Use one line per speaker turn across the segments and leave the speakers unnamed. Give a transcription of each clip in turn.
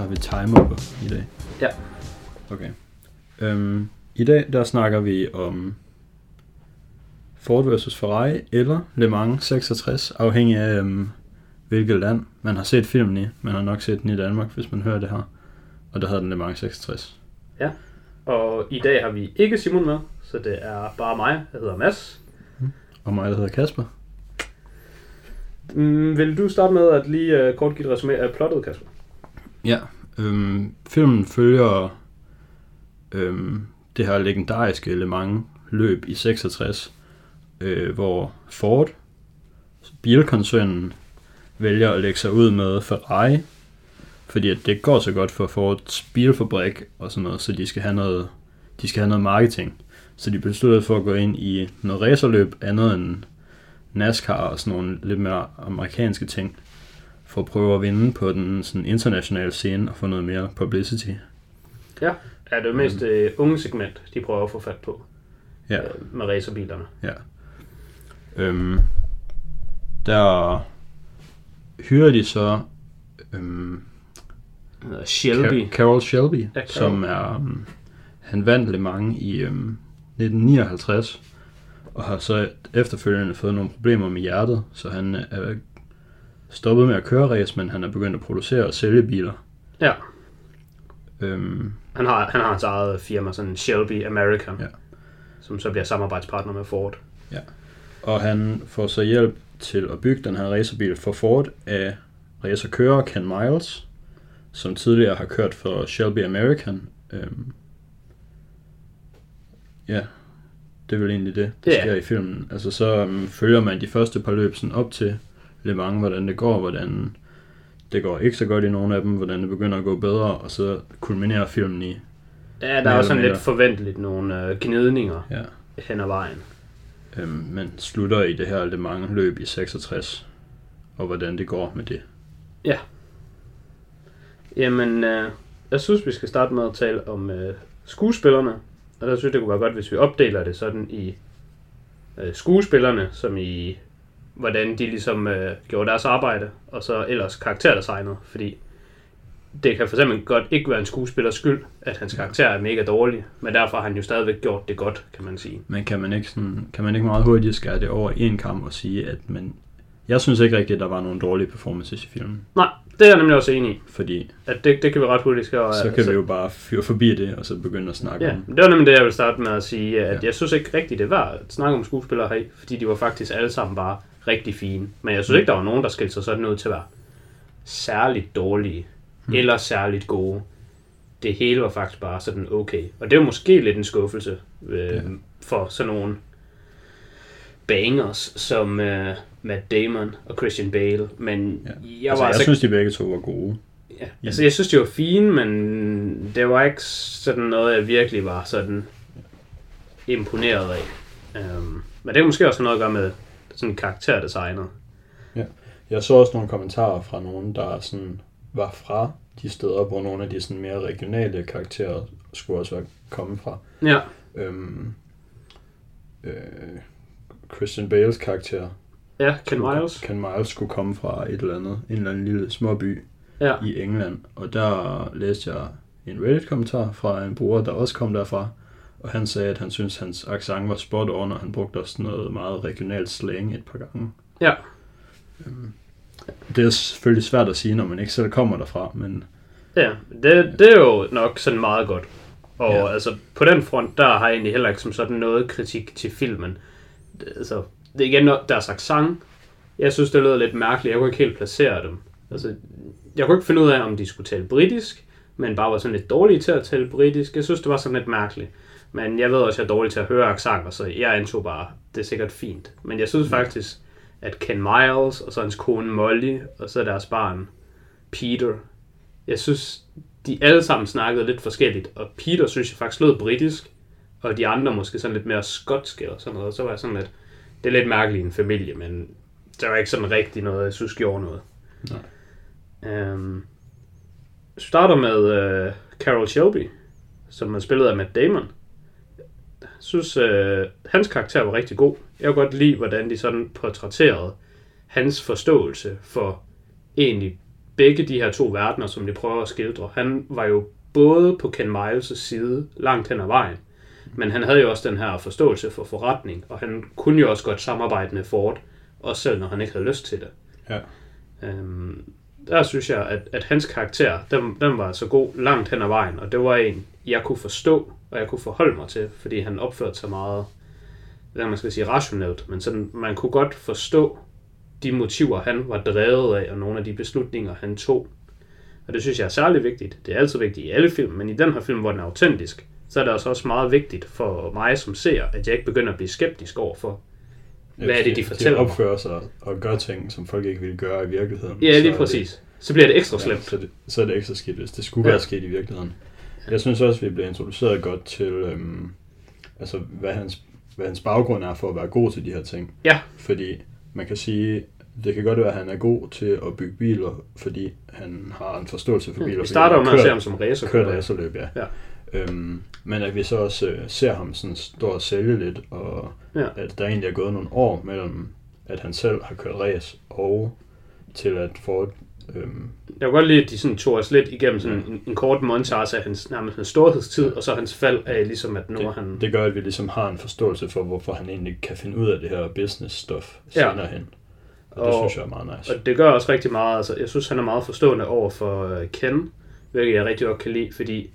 så har vi timer på i dag.
Ja.
Okay. Øhm, I dag der snakker vi om Ford vs Ferrari eller Le Mans 66, afhængig af øhm, hvilket land man har set filmen i. Man har nok set den i Danmark, hvis man hører det her. Og der hedder den Le Mans 66.
Og i dag har vi ikke Simon med, så det er bare mig, der hedder Mads.
Og mig, der hedder Kasper.
Mm, vil du starte med at lige uh, kort give et resumé af plottet, Kasper?
Ja, øhm, filmen følger øhm, det her legendariske Le Mans løb i 66, øh, hvor Ford, bilkoncernen, vælger at lægge sig ud med Ferrari, fordi at det går så godt for Fords bilfabrik og sådan noget, så de skal have noget, de skal have noget marketing. Så de besluttede for at gå ind i noget racerløb andet end NASCAR og sådan nogle lidt mere amerikanske ting for at prøve at vinde på den sådan internationale scene og få noget mere publicity.
Ja, det er det mest uh, unge segment, de prøver at få fat på
Ja.
uh, med racerbilerne.
Øhm, der hyrer de så øhm,
Shelby.
Car- Carol Shelby,
Carol.
som er um, han vandt Le Mans i øhm, 1959 og har så efterfølgende fået nogle problemer med hjertet, så han er stoppet med at køre race, men han er begyndt at producere og sælge biler.
Ja,
Øhm,
han har, han har hans eget firma, sådan Shelby American,
Ja.
som så bliver samarbejdspartner med Ford.
Og han får så hjælp til at bygge den her racerbil for Ford af racerkører Ken Miles, som tidligere har kørt for Shelby American. Øhm, ja, det er vel egentlig det, der
Ja.
sker i filmen. Altså så øhm, følger man de første par løb sådan op til Le Mans, hvordan det går, hvordan det går ikke så godt i nogle af dem, hvordan det begynder at gå bedre, og så kulminerer filmen i,
Ja, der er også sådan lidt forventeligt nogle uh, gnidninger
ja,
hen ad vejen.
øhm, men slutter i det her Le Mans løb i 66, og hvordan det går med det.
Jamen, øh, jeg synes, vi skal starte med at tale om øh, skuespillerne. Og der synes jeg, det kunne være godt, hvis vi opdeler det sådan i øh, skuespillerne, som i hvordan de ligesom øh, gjorde deres arbejde, og så ellers karakterdesignet. Fordi det kan for eksempel godt ikke være en skuespillers skyld, at hans karakter er mega dårlig, men derfor har han jo stadigvæk gjort det godt, kan man sige.
Men kan man ikke, sådan, kan man ikke meget hurtigt skære det over i en kamp og sige, at man, jeg synes ikke rigtigt, at der var nogle dårlige performances i filmen.
Nej, det er jeg nemlig også enig i,
Fordi
at det, det kan vi ret hurtigt skrive.
så kan vi jo bare fyre forbi det, og så begynde at snakke
Ja,
om
det var nemlig det, jeg ville starte med at sige, at
ja.
jeg synes ikke rigtigt, det var at snakke om skuespillere her, fordi de var faktisk alle sammen bare rigtig fine. Men jeg synes ikke, der var nogen, der skilte sig sådan ud til at være særligt dårlige,
Hmm.
eller særligt gode. Det hele var faktisk bare sådan okay. Og det er jo måske lidt en skuffelse øh,
Ja.
ja. for sådan nogle bangers som øh, Matt Damon og Christian Bale. Men
Ja.
ja. jeg
Jeg,
var
altså, jeg
altså
synes, de begge to var gode.
Ja, altså jeg synes, det var fint, men det var ikke sådan noget, jeg virkelig var sådan imponeret af. Um, men det kan måske også have noget at gøre med sådan karakterdesignet.
Jeg så også nogle kommentarer fra nogen, der sådan var fra de steder, hvor nogle af de sådan mere regionale karakterer skulle også være kommet fra.
Ja,
Øhm, øh, Christian Bales karakter,
ja Ken Miles.
Ken Miles, skulle komme fra et eller andet, en eller anden lille småby,
Ja,
i England, og der læste jeg en Reddit-kommentar fra en bruger, der også kom derfra, og han sagde, at han synes hans accent var spot on, og han brugte også noget meget regionalt slang et par gange.
Ja.
Øhm, Det er selvfølgelig svært at sige, når man ikke selv kommer derfra, men
ja det, det er jo nok sådan meget godt. Og
Ja.
altså på den front, der har jeg egentlig heller ikke som sådan noget kritik til filmen. Det, altså, det er igen deres accent. Jeg synes, det lød lidt mærkeligt. Jeg kunne ikke helt placere dem. Altså, jeg kunne ikke finde ud af, om de skulle tale britisk, men bare var sådan lidt dårlige til at tale britisk. Jeg synes, det var sådan lidt mærkeligt. Men jeg ved også, at jeg er dårlig til at høre accenter, så jeg antog bare, det er sikkert fint. Men jeg synes faktisk, at Ken Miles, og så hans kone Molly, og så deres barn Peter, jeg synes, de alle sammen snakkede lidt forskelligt. Og Peter synes jeg faktisk lød britisk, og de andre måske sådan lidt mere skotske eller sådan noget. Og så var jeg sådan lidt, det er lidt mærkeligt i en familie, men der var ikke sådan rigtig noget, jeg synes gjorde noget.
Nej.
Um, starter med uh, Carol Shelby, som er spillet af Matt Damon. Jeg synes, uh, hans karakter var rigtig god. Jeg kunne godt lide, hvordan de sådan portrætterede hans forståelse for egentlig begge de her to verdener, som de prøver at skildre. Han var jo både på Ken Miles' side langt hen ad vejen, men han havde jo også den her forståelse for forretning, og han kunne jo også godt samarbejde med Ford, også selv når han ikke havde lyst til det.
Ja.
Øhm, der synes jeg, at, at hans karakter, den, den var så god langt hen ad vejen, og det var en, jeg kunne forstå, og jeg kunne forholde mig til, fordi han opførte sig meget, hvad man skal sige, rationelt, men sådan, man kunne godt forstå de motiver, han var drevet af, og nogle af de beslutninger, han tog. Og det synes jeg er særlig vigtigt. Det er altid vigtigt i alle film, men i den her film, hvor den er autentisk, så er det altså også meget vigtigt for mig som ser, at jeg ikke begynder at blive skeptisk over for, hvad er det, de fortæller
De opfører sig og gør ting, som folk ikke ville gøre i virkeligheden.
Ja, lige præcis. Så bliver det ekstra slemt.
ja, så, det, så er det ekstra skidt, hvis det skulle
Ja.
være sket i virkeligheden. Jeg synes også, vi bliver introduceret godt til, øhm, altså, hvad hans, hvad hans baggrund er for at være god til de her ting.
Ja.
Fordi man kan sige, det kan godt være, at han er god til at bygge biler, fordi han har en forståelse for biler.
Vi starter jo med at se ham som
kører
racerkører.
racerløb, ja.
Ja.
Øhm, men at vi så også øh, ser ham sådan stå og sælge lidt, og
Ja.
at der egentlig er gået nogle år mellem, at han selv har kørt race, og til at Ford øhm,
Jeg kan godt lide, at de sådan tog os lidt igennem sådan en, en kort montage af hans, nærmest hans storhedstid, og så hans fald af ligesom, at nu er han...
det, det gør, at vi ligesom har en forståelse for, hvorfor han egentlig kan finde ud af det her business-stof
Ja.
senere hen. Og det
Og-
synes jeg er meget nice.
Og det gør også rigtig meget, altså jeg synes, han er meget forstående over for øh, Ken, hvilket jeg rigtig godt kan lide, fordi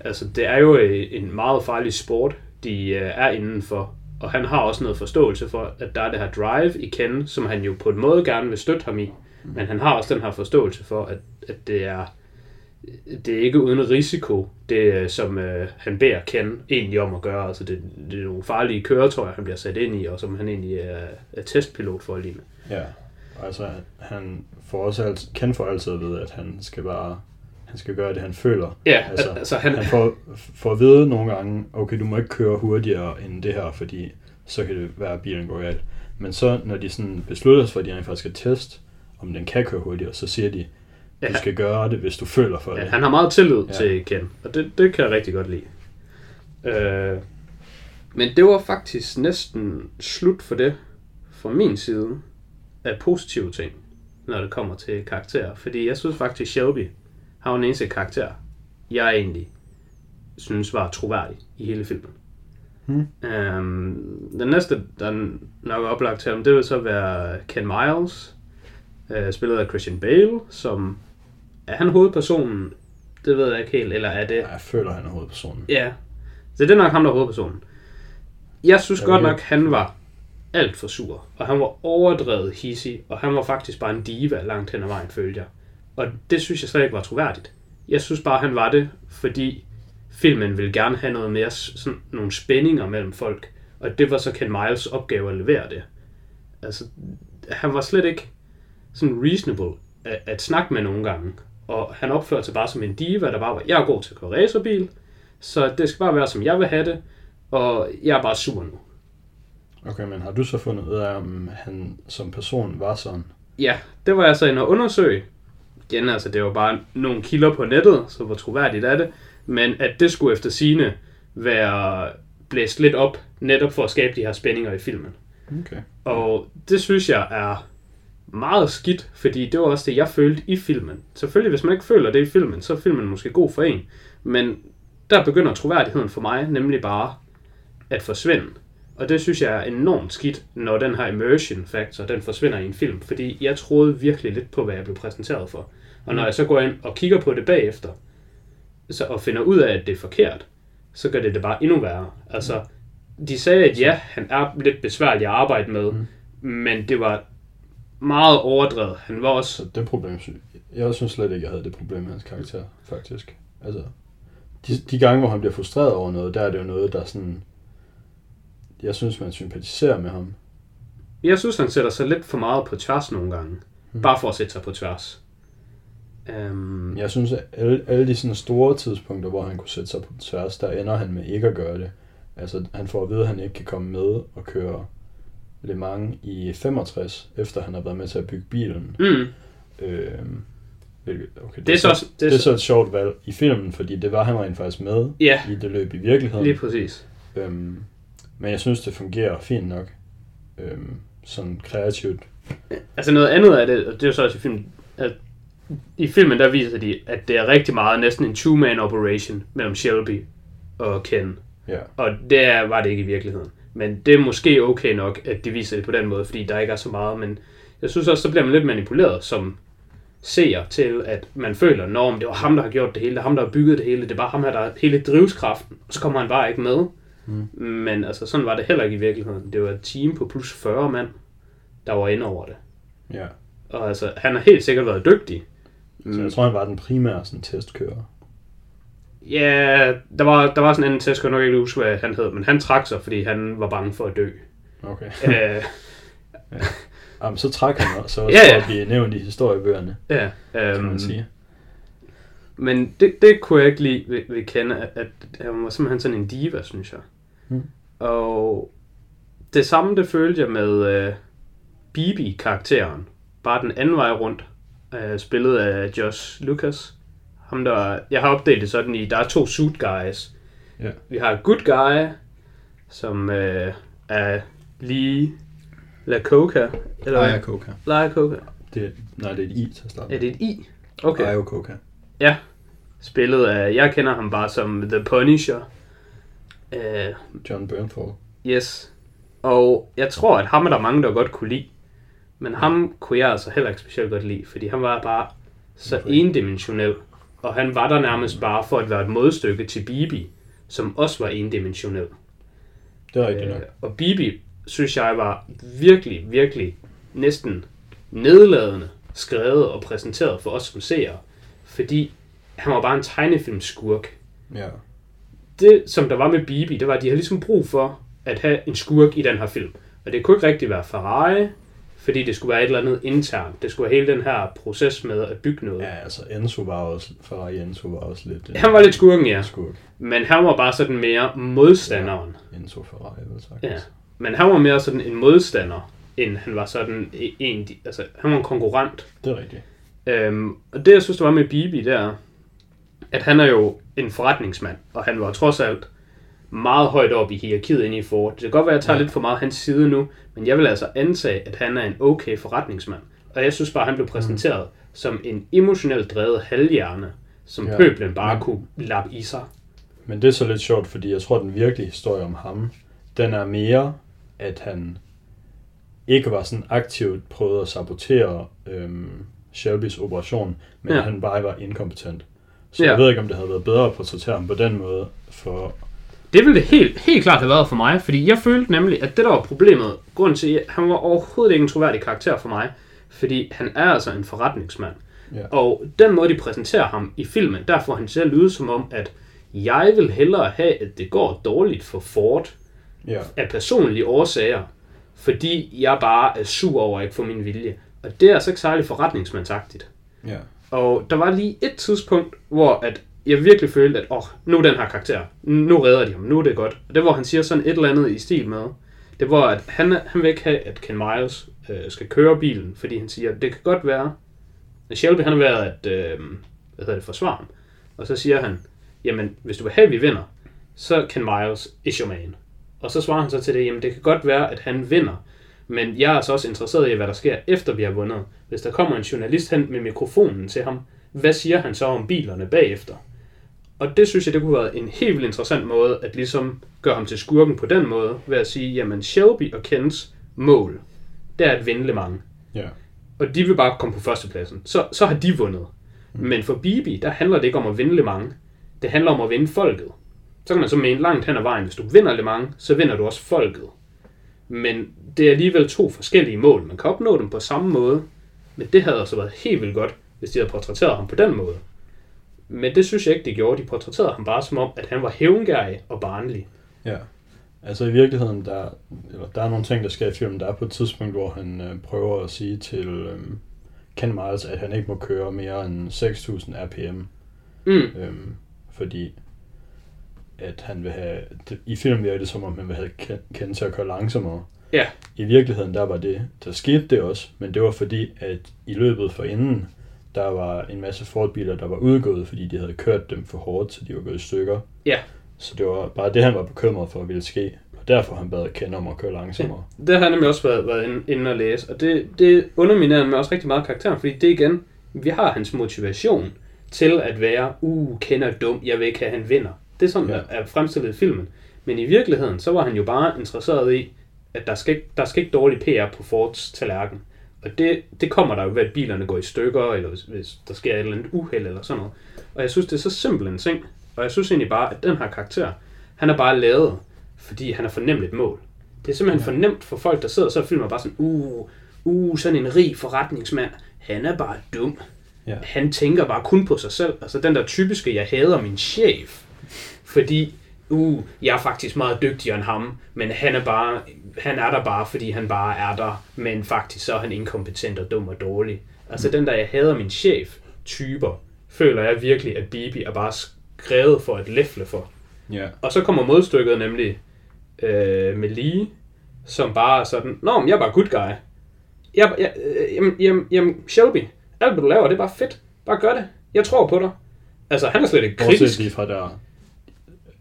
altså, det er jo øh, en meget farlig sport, de øh, er indenfor, og han har også noget forståelse for, at der er det her drive i Ken, som han jo på en måde gerne vil støtte ham i, men han har også den her forståelse for, at, at det er det er ikke uden risiko, det øh, som øh, han beder Ken egentlig om at gøre. Altså det, det er nogle farlige køretøjer, han bliver sat ind i, og som han egentlig er, er testpilot for lige med.
Ja, altså han får også alt, kan for altid at vide, at han skal bare han skal gøre det, han føler.
Ja,
altså,
altså han,
Han får, får at vide nogle gange, okay, du må ikke køre hurtigere end det her, fordi så kan det være, at bilen går galt. Men så, når de sådan beslutter sig for, at de rent faktisk skal teste, om den kan køre hurtigere, så siger de, du
Ja.
skal gøre det, hvis du føler for
Ja,
det.
han har meget tillid
Ja.
til Ken, og det, det kan jeg rigtig godt lide. Øh, men det var faktisk næsten slut for det, fra min side, af positive ting, når det kommer til karakterer. Fordi jeg synes faktisk, Shelby har den eneste karakter, jeg egentlig synes var troværdig i hele filmen.
Hmm.
Øhm, den næste, der nok er oplagt til ham, det vil så være Ken Miles, øh, spillet af Christian Bale, som er han hovedpersonen? Det ved jeg ikke helt, eller er det...
Jeg føler, han er hovedpersonen.
Ja, så det er nok ham, der er hovedpersonen. Jeg synes
Jeg
godt nok, han var alt for sur, og han var overdrevet hissig, og han var faktisk bare en diva langt hen ad vejen, følte jeg. Og det synes jeg slet ikke var troværdigt. Jeg synes bare, han var det, fordi filmen ville gerne have noget mere, sådan nogle spændinger mellem folk, og det var så Ken Miles opgave at levere det. Altså, han var slet ikke sådan reasonable at, at snakke med nogle gange, og han opførte sig bare som en diva, der bare var, jeg er god til at køre racerbil, så det skal bare være, som jeg vil have det, og jeg er bare sur nu.
Okay, men har du så fundet ud af, om han som person var sådan?
Ja, det var jeg så inde og undersøge. Igen, altså det var bare nogle kilder på nettet, så hvor troværdigt er det. Men at det skulle efter sine være blæst lidt op, netop for at skabe de her spændinger i filmen.
Okay.
Og det synes jeg er meget skidt, fordi det var også det, jeg følte i filmen. Selvfølgelig, hvis man ikke føler det i filmen, så er filmen måske god for en. Men der begynder troværdigheden for mig nemlig bare at forsvinde. Og det synes jeg er enormt skidt, når den her immersion factor, den forsvinder i en film. Fordi jeg troede virkelig lidt på, hvad jeg blev præsenteret for. Og når jeg så går ind og kigger på det bagefter, så, og finder ud af, at det er forkert, så gør det det bare endnu værre. Altså, de sagde, at ja, han er lidt besværlig at arbejde med, mm. men det var meget overdrevet. Han var også...
Så det problem, jeg synes slet ikke, jeg havde det problem med hans karakter, faktisk. Altså, de, de gange, hvor han bliver frustreret over noget, der er det jo noget, der sådan... Jeg synes, man sympatiserer med ham.
Jeg synes, han sætter sig lidt for meget på tværs nogle gange. Mm. Bare for at sætte sig på tværs. Um,
Jeg synes, at alle, alle de sådan store tidspunkter, hvor han kunne sætte sig på tværs, der ender han med ikke at gøre det. Altså, han får at vide, at han ikke kan komme med og køre Le Mans i 65, efter han har været med til at bygge bilen.
mm,
hvilket- okay,
det er så... også-
det er så et sjovt valg i filmen, fordi det var han rent faktisk med
Ja,
i det løb i virkeligheden.
lige præcis.
Øhm, men jeg synes, det fungerer fint nok. Øhm, sådan kreativt.
Altså noget andet af det, og det er jo så også i filmen, at i filmen der viser de, at det er rigtig meget næsten en two-man operation mellem Shelby og Ken.
Ja.
Og det er, var det ikke i virkeligheden. Men det er måske okay nok, at de viser det på den måde, fordi der ikke er så meget. Men jeg synes også, så bliver man lidt manipuleret som seer til, at man føler, når det var ham, der har gjort det hele, det er ham, der har bygget det hele, det er bare ham her, der er hele drivskraften, og så kommer han bare ikke med. Mm. Men altså, sådan var det heller ikke i virkeligheden. Det var et team på plus 40 mand, der var inde over det.
Ja.
Og altså, han har helt sikkert været dygtig.
Så jeg tror, han var den primære sådan, testkører.
Ja, der var, der var sådan en test, jeg nok ikke huske, hvad han hed, men han trak sig, fordi han var bange for at dø.
Okay.
øh,
Jamen, så trak han også, også
Ja,
ja,
ja.
ja. at blive nævnt i historiebøgerne,
ja,
kan
øhm,
man sige.
Men det, det kunne jeg ikke lide ved, ved Kende, at, at han var simpelthen sådan en diva, synes jeg.
Mm.
Og det samme, det følte jeg med øh, Bibi-karakteren. Bare den anden vej rundt. Øh, spillet af Josh Lucas. Ham der, jeg har opdelt det sådan i, der er to suit guys.
Ja.
Vi har Good Guy, som øh, er lige La Coca. Eller
Aya Coca.
La Coca.
Det, nej, det er et I til at starte.
Er det et I? Okay.
Aya Coca.
Ja. Spillet af, jeg kender ham bare som The Punisher. Uh,
John Bernthal.
yes. Og jeg tror, at ham er der mange, der godt kunne lide. Men ham kunne jeg altså heller ikke specielt godt lide, fordi han var bare så endimensionel. Og han var der nærmest bare for at være et modstykke til Bibi, som også var endimensionel.
Det er rigtigt nok.
Øh, og Bibi, synes jeg, var virkelig, virkelig næsten nedladende skrevet og præsenteret for os som seere. Fordi han var bare en tegnefilmskurk.
Ja.
Det, som der var med Bibi, det var, at de havde ligesom brug for at have en skurk i den her film. Og det kunne ikke rigtig være Ferrari, fordi det skulle være et eller andet internt. Det skulle være hele den her proces med at bygge noget.
Ja, altså Enzo var også, Ferrari Enzo var også lidt...
Han var lidt skurken, ja.
Skurk.
Men han var bare sådan mere modstanderen.
Enzo Ferrari, vel sagt.
Ja. Men han var mere sådan en modstander, end han var sådan en, altså han var en konkurrent.
Det er rigtigt.
Øhm, og det jeg synes, der var med Bibi, det er, at han er jo en forretningsmand, og han var trods alt meget højt op i hierarkiet inde i Ford. Det kan godt være, at jeg tager
Ja.
lidt for meget hans side nu, men jeg vil altså antage, at han er en okay forretningsmand. Og jeg synes bare, at han blev præsenteret mm. som en emotionelt drevet halvhjerne, som ja. Pøblen bare
Men-
kunne lappe i sig.
Men det er så lidt sjovt, fordi jeg tror, at den virkelige historie om ham, den er mere, at han ikke var sådan aktivt prøvet at sabotere øhm, Shelbys operation, men
Ja.
han bare var inkompetent. Så
ja.
jeg ved ikke, om det havde været bedre at portrættere ham på den måde, for
Det ville det helt, helt klart have været for mig, fordi jeg følte nemlig, at det der var problemet, grunden til, at han var overhovedet ikke en troværdig karakter for mig, fordi han er altså en forretningsmand.
Ja.
Og den måde, de præsenterer ham i filmen, der får han selv lyde som om, at jeg vil hellere have, at det går dårligt for Ford
ja,
af personlige årsager, fordi jeg bare er sur over at ikke få min vilje. Og det er altså ikke særlig forretningsmandsagtigt.
ja,
Og der var lige et tidspunkt, hvor at jeg virkelig følte, at åh, nu er den her karakter, nu redder de ham, nu er det godt. Og det hvor han siger sådan et eller andet i stil med, det var, at han, han vil ikke have, at Ken Miles øh, skal køre bilen, fordi han siger, at det kan godt være, at Shelby han har været at, øh, hvad hedder det, forsvare ham. Og så siger han, jamen, hvis du vil have, at vi vinder, så Ken Miles is your man. Og så svarer han så til det, jamen det kan godt være, at han vinder, men jeg er så også interesseret i, hvad der sker, efter vi har vundet. Hvis der kommer en journalist hen med mikrofonen til ham, hvad siger han så om bilerne bagefter? Og det synes jeg, det kunne være en helt vildt interessant måde, at ligesom gøre ham til skurken på den måde, ved at sige, jamen Shelby og Kens mål, det er at vinde Le Mans.
ja,
Og de vil bare komme på førstepladsen. Så, så har de vundet. Men for Bibi, der handler det ikke om at vinde Le Mans. Det handler om at vinde folket. Så kan man så mene langt hen ad vejen, hvis du vinder Le Mans, så vinder du også folket. Men det er alligevel to forskellige mål. Man kan opnå dem på samme måde. Men det havde altså været helt vildt godt, hvis de havde portrætteret ham på den måde. Men det synes jeg ikke, de gjorde. De portrætterede ham bare som om, at han var hævngærig og barnlig.
ja. Altså i virkeligheden, der, eller, der er nogle ting, der sker i filmen. Der er på et tidspunkt, hvor han øh, prøver at sige til øh, Ken Miles, at han ikke må køre mere end 6.000 rpm.
Mm.
Øhm, fordi at han vil have, det, i filmen virker det som om, han vil have Ken, Ken til at køre langsommere.
Ja.
I virkeligheden, der var det, der skete det også, men det var fordi, at i løbet for inden, der var en masse Ford-biler, der var udgået, fordi de havde kørt dem for hårdt, så de var gået i stykker.
Ja.
Så det var bare det, han var bekymret for, at ville ske, og derfor han bad Ken om at køre langsommere.
Det har jeg nemlig også været, været inde, og læse, og det, det underminerer mig også rigtig meget karakteren, fordi det igen Vi har hans motivation til at være, uh, kender dum, jeg vil ikke have, han vinder. Det er sådan,
Ja.
ja. er fremstillet i filmen. Men i virkeligheden, så var han jo bare interesseret i, at der skal ikke, der skal ikke dårlig PR på Fords tallerken. Og det, det kommer der jo ved, at bilerne går i stykker, eller hvis, hvis der sker et eller andet uheld eller sådan noget. Og jeg synes, det er så simpel en ting. Og jeg synes egentlig bare, at den her karakter, han er bare lavet, fordi han er fornemt et mål. Det er simpelthen ja. fornemt for folk, der sidder og så filmer bare sådan, uh, uh, sådan en rig forretningsmand, han er bare dum.
Ja.
Han tænker bare kun på sig selv. Altså den der typiske, jeg hader min chef, fordi uh, jeg er faktisk meget dygtigere end ham, men han er, bare, han er der bare, fordi han bare er der, men faktisk så er han inkompetent og dum og dårlig. Altså den der, jeg hader min chef, typer, føler jeg virkelig, at Bibi er bare skrevet for at læfle for.
Ja.
Og så kommer modstykket nemlig øh, med Lee, som bare er sådan, Nå, men jeg er bare good guy. Jeg, jeg, øh, jamen, jamen, jamen, Shelby, alt hvad du laver, det er bare fedt. Bare gør det. Jeg tror på dig. Altså, han er slet ikke kritisk.
Bortset lige fra der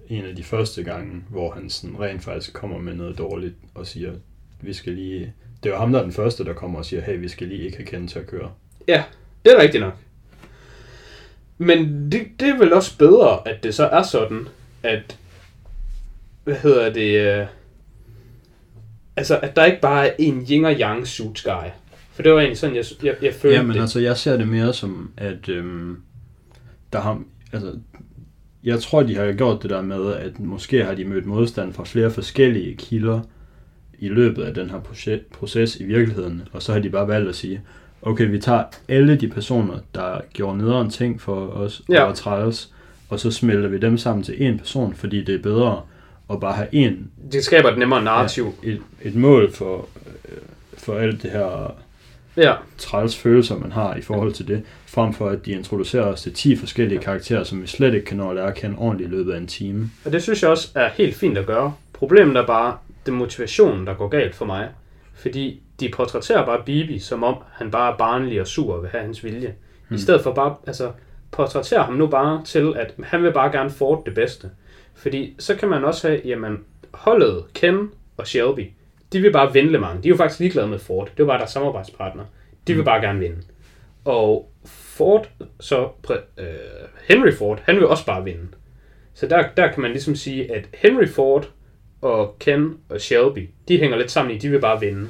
en af de første gange, hvor han sådan rent faktisk kommer med noget dårligt og siger, vi skal lige... Det jo ham, der er den første, der kommer og siger, hey, vi skal lige ikke have kendt til at køre.
Ja, det er rigtigt nok. Men det, det er vel også bedre, at det så er sådan, at... Hvad hedder det? Øh, altså, at der ikke bare er en yin og yang suits guy. For det var egentlig sådan, jeg, jeg, jeg følte
Ja, men
det.
altså, jeg ser det mere som, at øhm, der har... Altså, jeg tror, de har gjort det der med, at måske har de mødt modstand fra flere forskellige kilder i løbet af den her proce- proces i virkeligheden, og så har de bare valgt at sige, okay, vi tager alle de personer, der gjorde nederen ting for os,
Ja.
og træls, og så smelter vi dem sammen til én person, fordi det er bedre at bare have én
Det skaber et nemmere narrativ.
et, et mål for, øh, for alt det her
Ja.
træls følelser, man har i forhold til det, frem for at de introducerer os til 10 forskellige karakterer, som vi slet ikke kan nå at lære at kende ordentligt i løbet af en time.
Og det synes jeg også er helt fint at gøre. Problemet er bare, det er motivationen, der går galt for mig. Fordi de portrætterer bare Bibi, som om han bare er barnlig og sur og vil have hans vilje. Hmm. I stedet for bare, altså, portrættere ham nu bare til, at han vil bare gerne Ford det bedste. Fordi så kan man også have, jamen, holdet Ken og Shelby, de vil bare vinde Le Mans. De er jo faktisk ligeglade med Ford. Det var bare deres samarbejdspartner. De vil bare gerne vinde. Og Ford, så øh, Henry Ford, han vil også bare vinde. Så der, der kan man ligesom sige, at Henry Ford og Ken og Shelby, de hænger lidt sammen i, de vil bare vinde.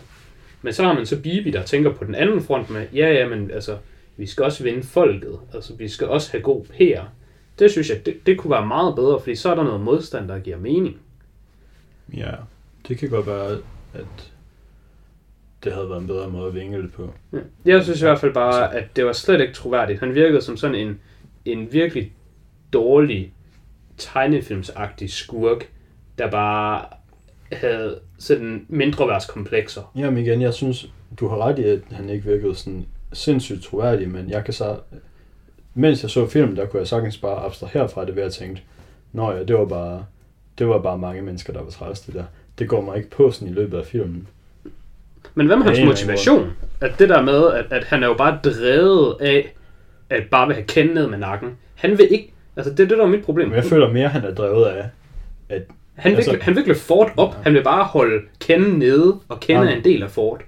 Men så har man så Bibi, der tænker på den anden front med, ja, ja, men altså, vi skal også vinde folket. Altså, vi skal også have god PR. Det synes jeg, det, det kunne være meget bedre, fordi så er der noget modstand, der giver mening.
Ja, det kan godt være, at det havde været en bedre måde at vinge det på.
Ja. Jeg synes i hvert fald bare, at det var slet ikke troværdigt. Han virkede som sådan en, en virkelig dårlig tegnefilmsagtig skurk, der bare havde sådan mindre værtskomplekser.
Jamen igen, jeg synes, du har ret i, at han ikke virkede sådan sindssygt troværdig, men jeg kan så... Mens jeg så filmen, der kunne jeg sagtens bare abstrahere fra det ved at tænke, Nå ja, det var bare, det var bare mange mennesker, der var træls det der. Det går mig ikke på sådan i løbet af filmen.
Men hvad med
Ja,
hans motivation? At det der med, at, at han er jo bare drevet af, at bare vil have kendt ned med nakken. Han vil ikke... Altså, det er det, der er mit problem.
Men jeg føler mere, at han er drevet af, at
Han vil,
altså-
han vil ikke Ford op. Han vil bare holde Ken nede, og Ken
Ja.
er en del af Ford.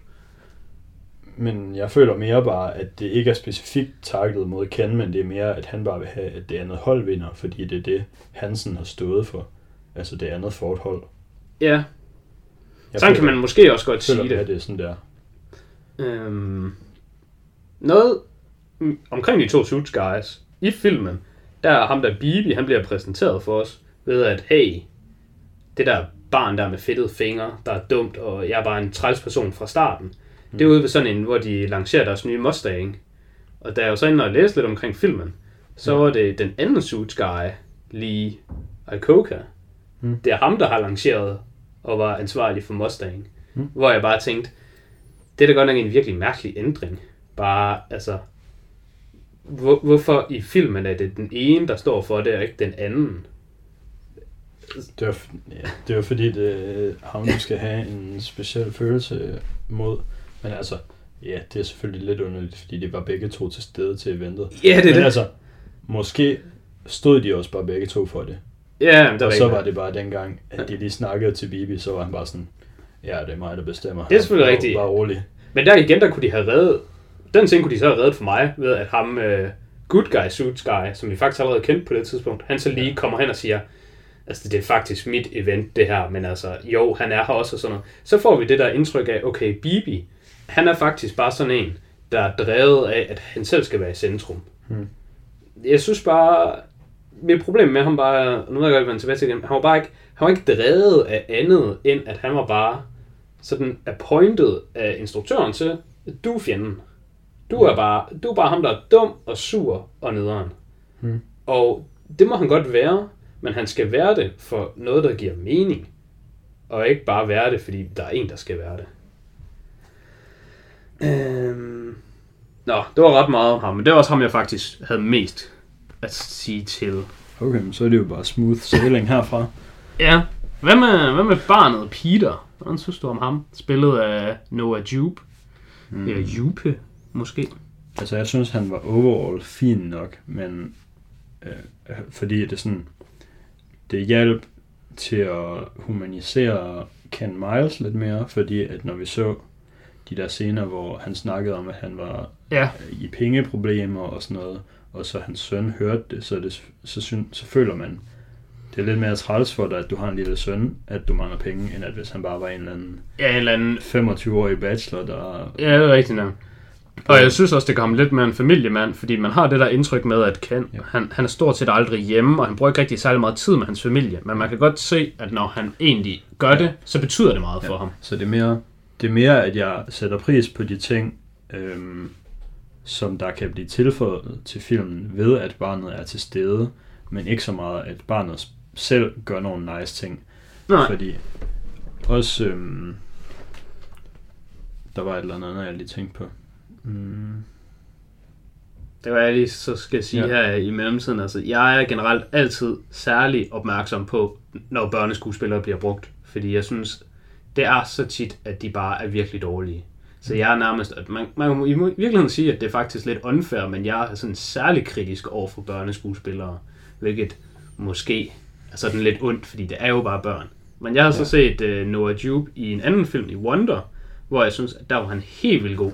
Men jeg føler mere bare, at det ikke er specifikt targetet mod Ken, men det er mere, at han bare vil have, at det andet hold vinder, fordi det er det, Hansen har stået for. Altså det andet Ford-hold.
Ja,
Jeg
sådan kan man måske også godt
føler
sige det.
det er sådan der.
Øhm, noget mm, omkring de to suits guys i filmen, der er ham der Bibi, han bliver præsenteret for os ved at, hey, det der barn der med fedtede fingre, der er dumt, og jeg er bare en træls person fra starten. Mm. Det er ude ved sådan en, hvor de lancerer deres nye Mustang. Og da jeg var så inde og læste lidt omkring filmen, så var det den anden suits guy, Lee Iacocca.
Mm.
Det er ham, der har lanceret og var ansvarlig for Mustang.
Mm.
Hvor jeg bare tænkte, det er da godt nok en virkelig mærkelig ændring. Bare, altså... Hvor, hvorfor i filmen er det den ene, der står for det, og ikke den anden?
Det var, ja, det var fordi, det du skal have en speciel følelse mod. Men altså, ja, det er selvfølgelig lidt underligt, fordi de var begge to til stede til eventet.
Ja, det er
Men
det.
altså, måske stod de også bare begge to for det.
Ja, det
Og så var det bare dengang, at de lige snakkede til Bibi, så var han bare sådan, ja, det er mig, der bestemmer.
Det er selvfølgelig rigtigt.
Bare rolig.
Men der igen, der kunne de have reddet... den scene kunne de så have reddet for mig, ved at ham, uh, good guy, suits guy, som vi faktisk allerede kendt på det tidspunkt, han så lige kommer hen og siger, altså det er faktisk mit event det her, men altså jo, han er her også og sådan noget. Så får vi det der indtryk af, okay, Bibi, han er faktisk bare sådan en, der er drevet af, at han selv skal være i centrum.
Hmm.
Jeg synes bare, mit problem med ham bare, nu ved jeg godt, vende tilbage til det, han var bare ikke, han var ikke drevet af andet, end at han var bare sådan appointed af instruktøren til, du er fjenden. Du er bare, du er bare ham, der er dum og sur og nederen.
Hmm.
Og det må han godt være, men han skal være det for noget, der giver mening. Og ikke bare være det, fordi der er en, der skal være det. Øhm... Nå, det var ret meget om ham, men det var også ham, jeg faktisk havde mest at sige til.
Okay, men så er det jo bare smooth sailing herfra.
Ja, hvad med, hvad med barnet Peter? Hvordan synes du om ham? Spillet af Noah Jupe. Mm. Eller Jupe, måske.
Altså, jeg synes, han var overall fin nok, men øh, fordi det sådan, det hjalp til at humanisere Ken Miles lidt mere, fordi at når vi så de der scener, hvor han snakkede om, at han var
Ja,
i pengeproblemer og sådan noget, og så hans søn hørte det, så, det, så, syn, så føler man, det er lidt mere træls for dig, at du har en lille søn, at du mangler penge, end at hvis han bare var en eller anden
ja en eller anden
25-årig bachelor, der...
Ja, det er rigtigt nok. Og jeg synes også, det kommer lidt mere en familiemand, fordi man har det der indtryk med, at Ken,
Ja.
ja. han, han er stort set aldrig hjemme, og han bruger ikke rigtig særlig meget tid med hans familie. Men man kan godt se, at når han egentlig gør det, så betyder det meget for ham.
Så det er mere, det er mere at jeg sætter pris på de ting, øhm, som der kan blive tilføjet til filmen ved, at barnet er til stede, men ikke så meget, at barnet selv gør nogle nice ting.
Nej,
Fordi også, øhm, der var et eller andet, jeg lige tænkte på. Mm.
det var jeg lige så skal sige
Ja.
her i mellemtiden. Altså, jeg er generelt altid særlig opmærksom på, når børneskuespillere bliver brugt. Fordi jeg synes, det er så tit, at de bare er virkelig dårlige. Så jeg er nærmest, at man, man må i virkeligheden sige, at det er faktisk lidt unfair, men jeg er sådan særlig kritisk over for børneskuespillere, hvilket måske er sådan lidt ondt, fordi det er jo bare børn. Men jeg har så
Ja.
set uh, Noah Jupe i en anden film, i Wonder, hvor jeg synes, at der var han helt vildt god.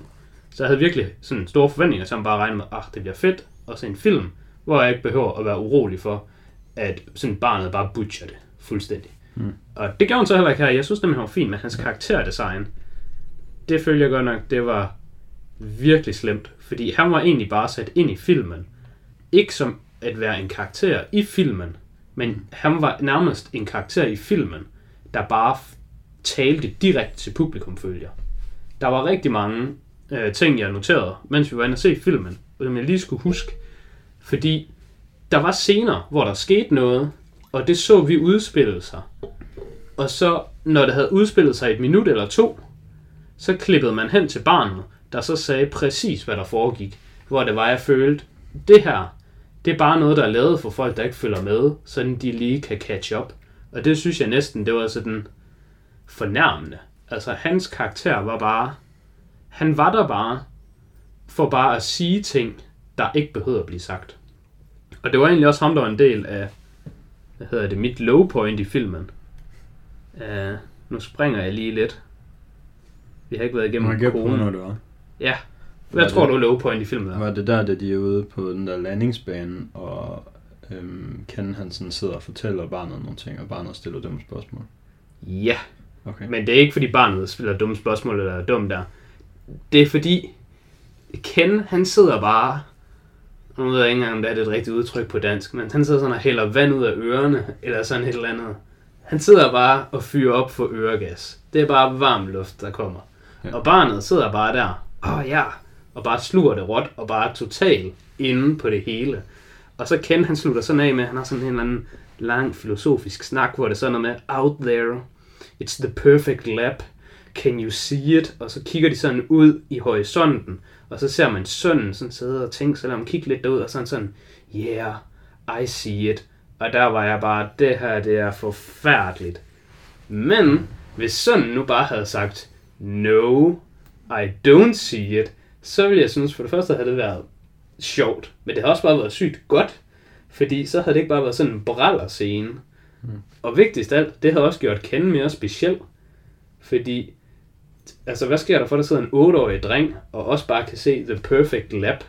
Så jeg havde virkelig sådan store forventninger, så jeg bare regnede med, at det bliver fedt at se en film, hvor jeg ikke behøver at være urolig for, at sådan barnet bare butcher det fuldstændig.
Mm.
Og det gjorde han så heller ikke her. Jeg synes nemlig, han var fin med hans karakterdesign. Det følger jeg godt nok, det var virkelig slemt. Fordi han var egentlig bare sat ind i filmen. Ikke som at være en karakter i filmen, men han var nærmest en karakter i filmen, der bare talte direkte til publikum, følger. Der var rigtig mange øh, ting, jeg noterede, mens vi var inde og se filmen, som jeg lige skulle huske. Fordi der var scener, hvor der skete noget, og det så vi udspille sig. Og så, når det havde udspillet sig et minut eller to, så klippede man hen til barnet, der så sagde præcis, hvad der foregik. Hvor det var, jeg følte, det her, det er bare noget, der er lavet for folk, der ikke følger med, sådan de lige kan catch up. Og det synes jeg næsten, det var sådan fornærmende. Altså, hans karakter var bare, han var der bare, for bare at sige ting, der ikke behøvede at blive sagt. Og det var egentlig også ham, der var en del af, hvad hedder det, mit low point i filmen. Uh, nu springer jeg lige lidt. Vi har ikke været
Må
igennem
jeg gætte på, når det var?
Ja. Hvad
Var
tror
det-
du er low point i filmen er?
Var det der, da de er ude på den der landingsbane, og øhm, Ken han sådan sidder og fortæller barnet nogle ting, og barnet stiller dem spørgsmål?
Ja,
Okay.
men det er ikke fordi barnet spiller dumme spørgsmål eller er dum der. Det er fordi Ken, han sidder bare nu ved jeg ikke engang, om det er et rigtigt udtryk på dansk, men han sidder sådan og hælder vand ud af ørerne, eller sådan et eller andet. Han sidder bare og fyrer op for øregas. Det er bare varm luft, der kommer.
Ja.
Og barnet sidder bare der, åh ja, og bare sluger det råt, og bare totalt inde på det hele. Og så Ken, han slutter sådan af med, han har sådan en eller anden lang filosofisk snak, hvor det er sådan noget med, out there, it's the perfect lab, can you see it? Og så kigger de sådan ud i horisonten, og så ser man sønnen sådan sidde og tænke sig om, kigge lidt derud, og sådan sådan, yeah, I see it. Og der var jeg bare, det her, det er forfærdeligt. Men, hvis sønnen nu bare havde sagt, no, I don't see it, så ville jeg synes, for det første havde det været sjovt, men det har også bare været sygt godt, fordi så havde det ikke bare været sådan en braller scene. Mm. Og vigtigst af alt, det har også gjort Ken mere speciel, fordi altså hvad sker der for, at der sidder en 8-årig dreng, og også bare kan se The Perfect Lab?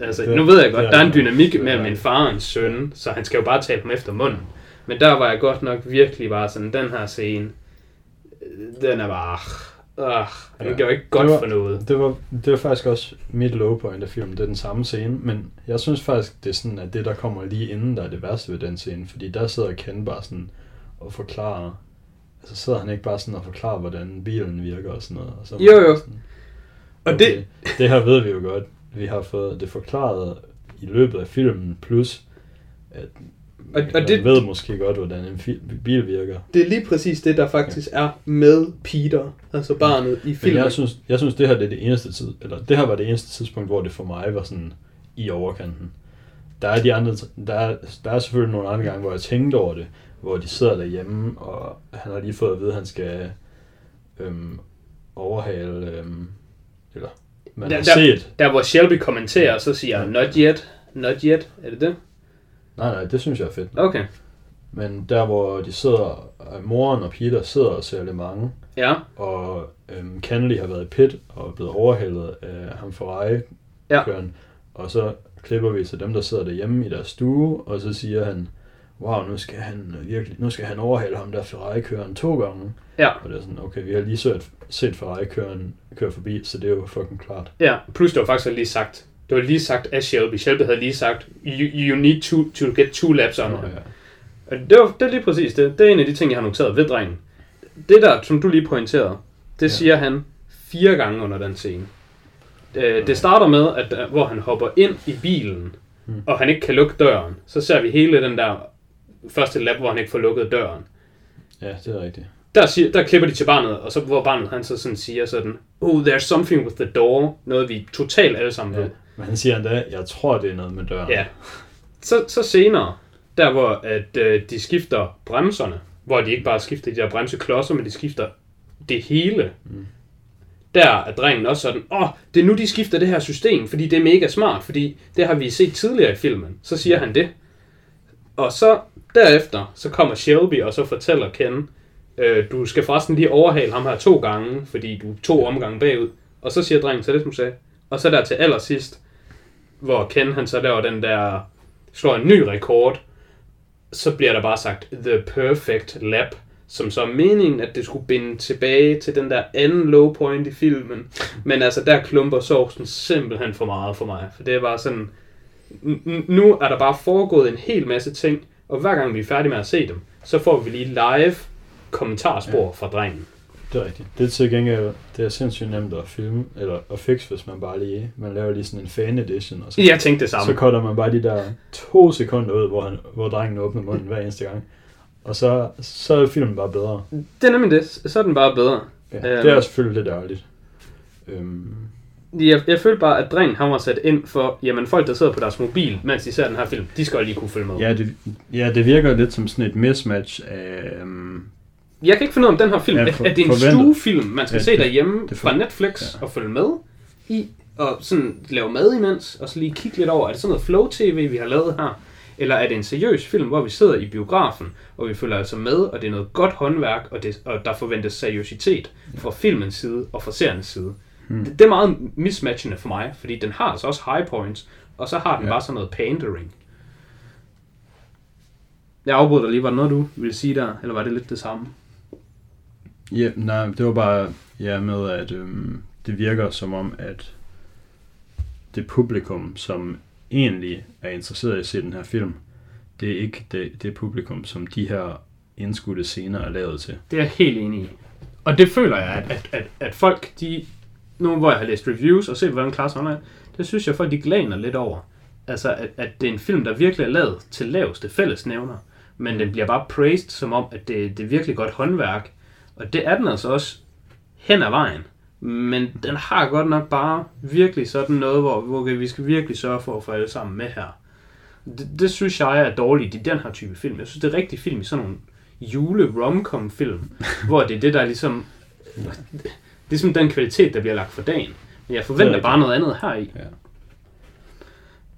Altså,
Det-
nu ved jeg godt,
det er
der er en dynamik
Det
mellem min far og en søn, så han skal jo bare tale dem efter munden. Men der var jeg godt nok virkelig bare sådan, den her scene, øh, den er bare, øh, den
Ja.
gør ikke godt
Det var-
for noget.
Det var, det var faktisk også mit low point af filmen, det er den samme scene, men jeg synes faktisk, det er sådan, at det der kommer lige inden, der er det værste ved den scene, fordi der sidder Ken bare sådan og forklarer, altså sidder han ikke bare sådan og forklarer, hvordan bilen virker og sådan noget. Og så
Jo, jo.
Sådan,
Og
okay,
det,
det her ved vi jo godt. Vi har fået det forklaret i løbet af filmen, plus at
Og- og det-
ved måske godt, hvordan en bil virker.
det er lige præcis det, der faktisk er med Peter, altså barnet i
Men
filmen.
jeg synes, jeg synes, det her det er det eneste tid, eller det her var det eneste tidspunkt, hvor det for mig var sådan i overkanten. Der er de andre, der er, der er selvfølgelig nogle andre gange, hvor jeg tænkte over det, hvor de sidder derhjemme, og han har lige fået at vide, at han skal øhm, overhale, øhm, eller man
Der-
har
der-
set.
Der hvor Shelby kommenterer, så siger han, not yet, not yet, er det det?
Nej, nej, det synes jeg er fedt.
Okay,
Men der, hvor de sidder, øh, moren og Peter sidder og ser Le Mans,
ja,
og øhm, Kennedy har været i pit og er blevet overhældet af ham Ferrari
Ja.
køren. Og så klipper vi til dem, der sidder derhjemme i deres stue, og så siger han, wow, nu skal han øh, virkelig, nu skal han overhale ham der Ferrari-køren to gange.
ja,
Og det er sådan, okay, vi har lige set, set Ferrari-køren køre forbi, så det er jo fucking klart.
ja. Plus det var faktisk lige sagt, det var lige sagt af Shelby. Shelby havde lige sagt, you, you need to, to get two laps on
ja.
Og det, var, det er lige præcis det. Det er en af de ting, jeg har noteret ved drengen. Det der, som du lige pointerede, det
Ja.
siger han fire gange under den scene. Øh, Det starter med, at der- hvor han hopper ind i bilen,
Hmm.
og han ikke kan lukke døren. Så ser vi hele den der første lap, hvor han ikke får lukket døren.
ja, det er rigtigt.
Der, siger, der klipper de til barnet, og så hvor barnet han så sådan siger sådan, oh, there's something with the door, noget vi totalt alle sammen ved.
Ja. Men han siger endda, jeg tror, det er noget med døren.
Ja. Så, så senere, der hvor at, øh, de skifter bremserne, hvor de ikke bare skifter de der bremseklodser, men de skifter det hele.
Mm.
Der er drengen også sådan, åh, oh, det er nu de skifter det her system, fordi det er mega smart, fordi det har vi set tidligere i filmen. Så siger han det. Og så derefter, så kommer Shelby og så fortæller Ken, øh, du skal forresten lige overhale ham her to gange, fordi du er to omgange bagud. Og så siger drengen, så det som sagde. Og så der til allersidst, hvor Ken han så laver den der, slår en ny rekord, så bliver der bare sagt, the perfect lap, som så er meningen, at det skulle binde tilbage til den der anden low point i filmen. Men altså, der klumper sovsen simpelthen for meget for mig. For det er bare sådan, nu er der bare foregået en hel masse ting, og hver gang vi er færdige med at se dem, så får vi lige live kommentarspor ja. fra drengen.
Det er rigtigt. Det til gengæld, det er sindssygt nemt at filme, eller at fixe, hvis man bare lige, man laver lige sådan en fan edition, og så,
Jeg tænkte det
så
samme.
cutter man bare de der to sekunder ud, hvor, han, hvor drengen åbner munden hver eneste gang. Og så, så er filmen bare bedre.
Det er nemlig det. Så er den bare bedre.
Ja,
Øhm.
det er selvfølgelig lidt ærligt. Øhm,
Jeg, jeg følte bare, at drengen han var sat ind for, jamen folk, der sidder på deres mobil, mens de ser den her film, de skal lige kunne følge med.
ja, det, ja, det virker lidt som sådan et mismatch af... Øhm,
Jeg kan ikke finde ud af, om den her film,
Ja, for-
er, det en
forventet.
stuefilm, man skal
Ja,
se
det-
derhjemme
det for-
fra Netflix
ja.
og følge med i, og sådan lave mad imens, og så lige kigge lidt over, er det sådan noget flow-tv, vi har lavet her? Eller er det en seriøs film, hvor vi sidder i biografen, og vi følger altså med, og det er noget godt håndværk, og, det, og der forventes seriøsitet fra filmens side og fra seriens side.
Hmm.
Det, det er meget mismatchende for mig, fordi den har altså også high points, og så har den
Ja.
bare sådan noget pandering. Jeg afbryder dig lige, var der noget, du ville sige der, eller var det lidt det samme?
Ja, nej, det var bare ja, med, at øhm, det virker som om, at det publikum, som egentlig er interesseret i at se den her film, det er ikke det, det publikum, som de her indskudte scener er lavet til.
Det er jeg helt enig i. Og det føler jeg, at, at, at, at folk, de... Nu hvor jeg har læst reviews og set, hvordan Klaas er, online, det synes jeg, folk de glaner lidt over. Altså, at, at det er en film, der virkelig er lavet til laveste fællesnævner. Men den bliver bare praised som om, at det, det er virkelig godt håndværk. Og det er den altså også hen ad vejen. Men den har godt nok bare virkelig sådan noget, hvor, hvor vi skal virkelig sørge for at få alle sammen med her. Det, det synes jeg er dårligt i den her type film. Jeg synes, det er rigtig film i sådan nogle jule romcom film, hvor det er det, der er ligesom... Det er ligesom den kvalitet, der bliver lagt for dagen. Men jeg forventer bare noget andet her i.
Ja.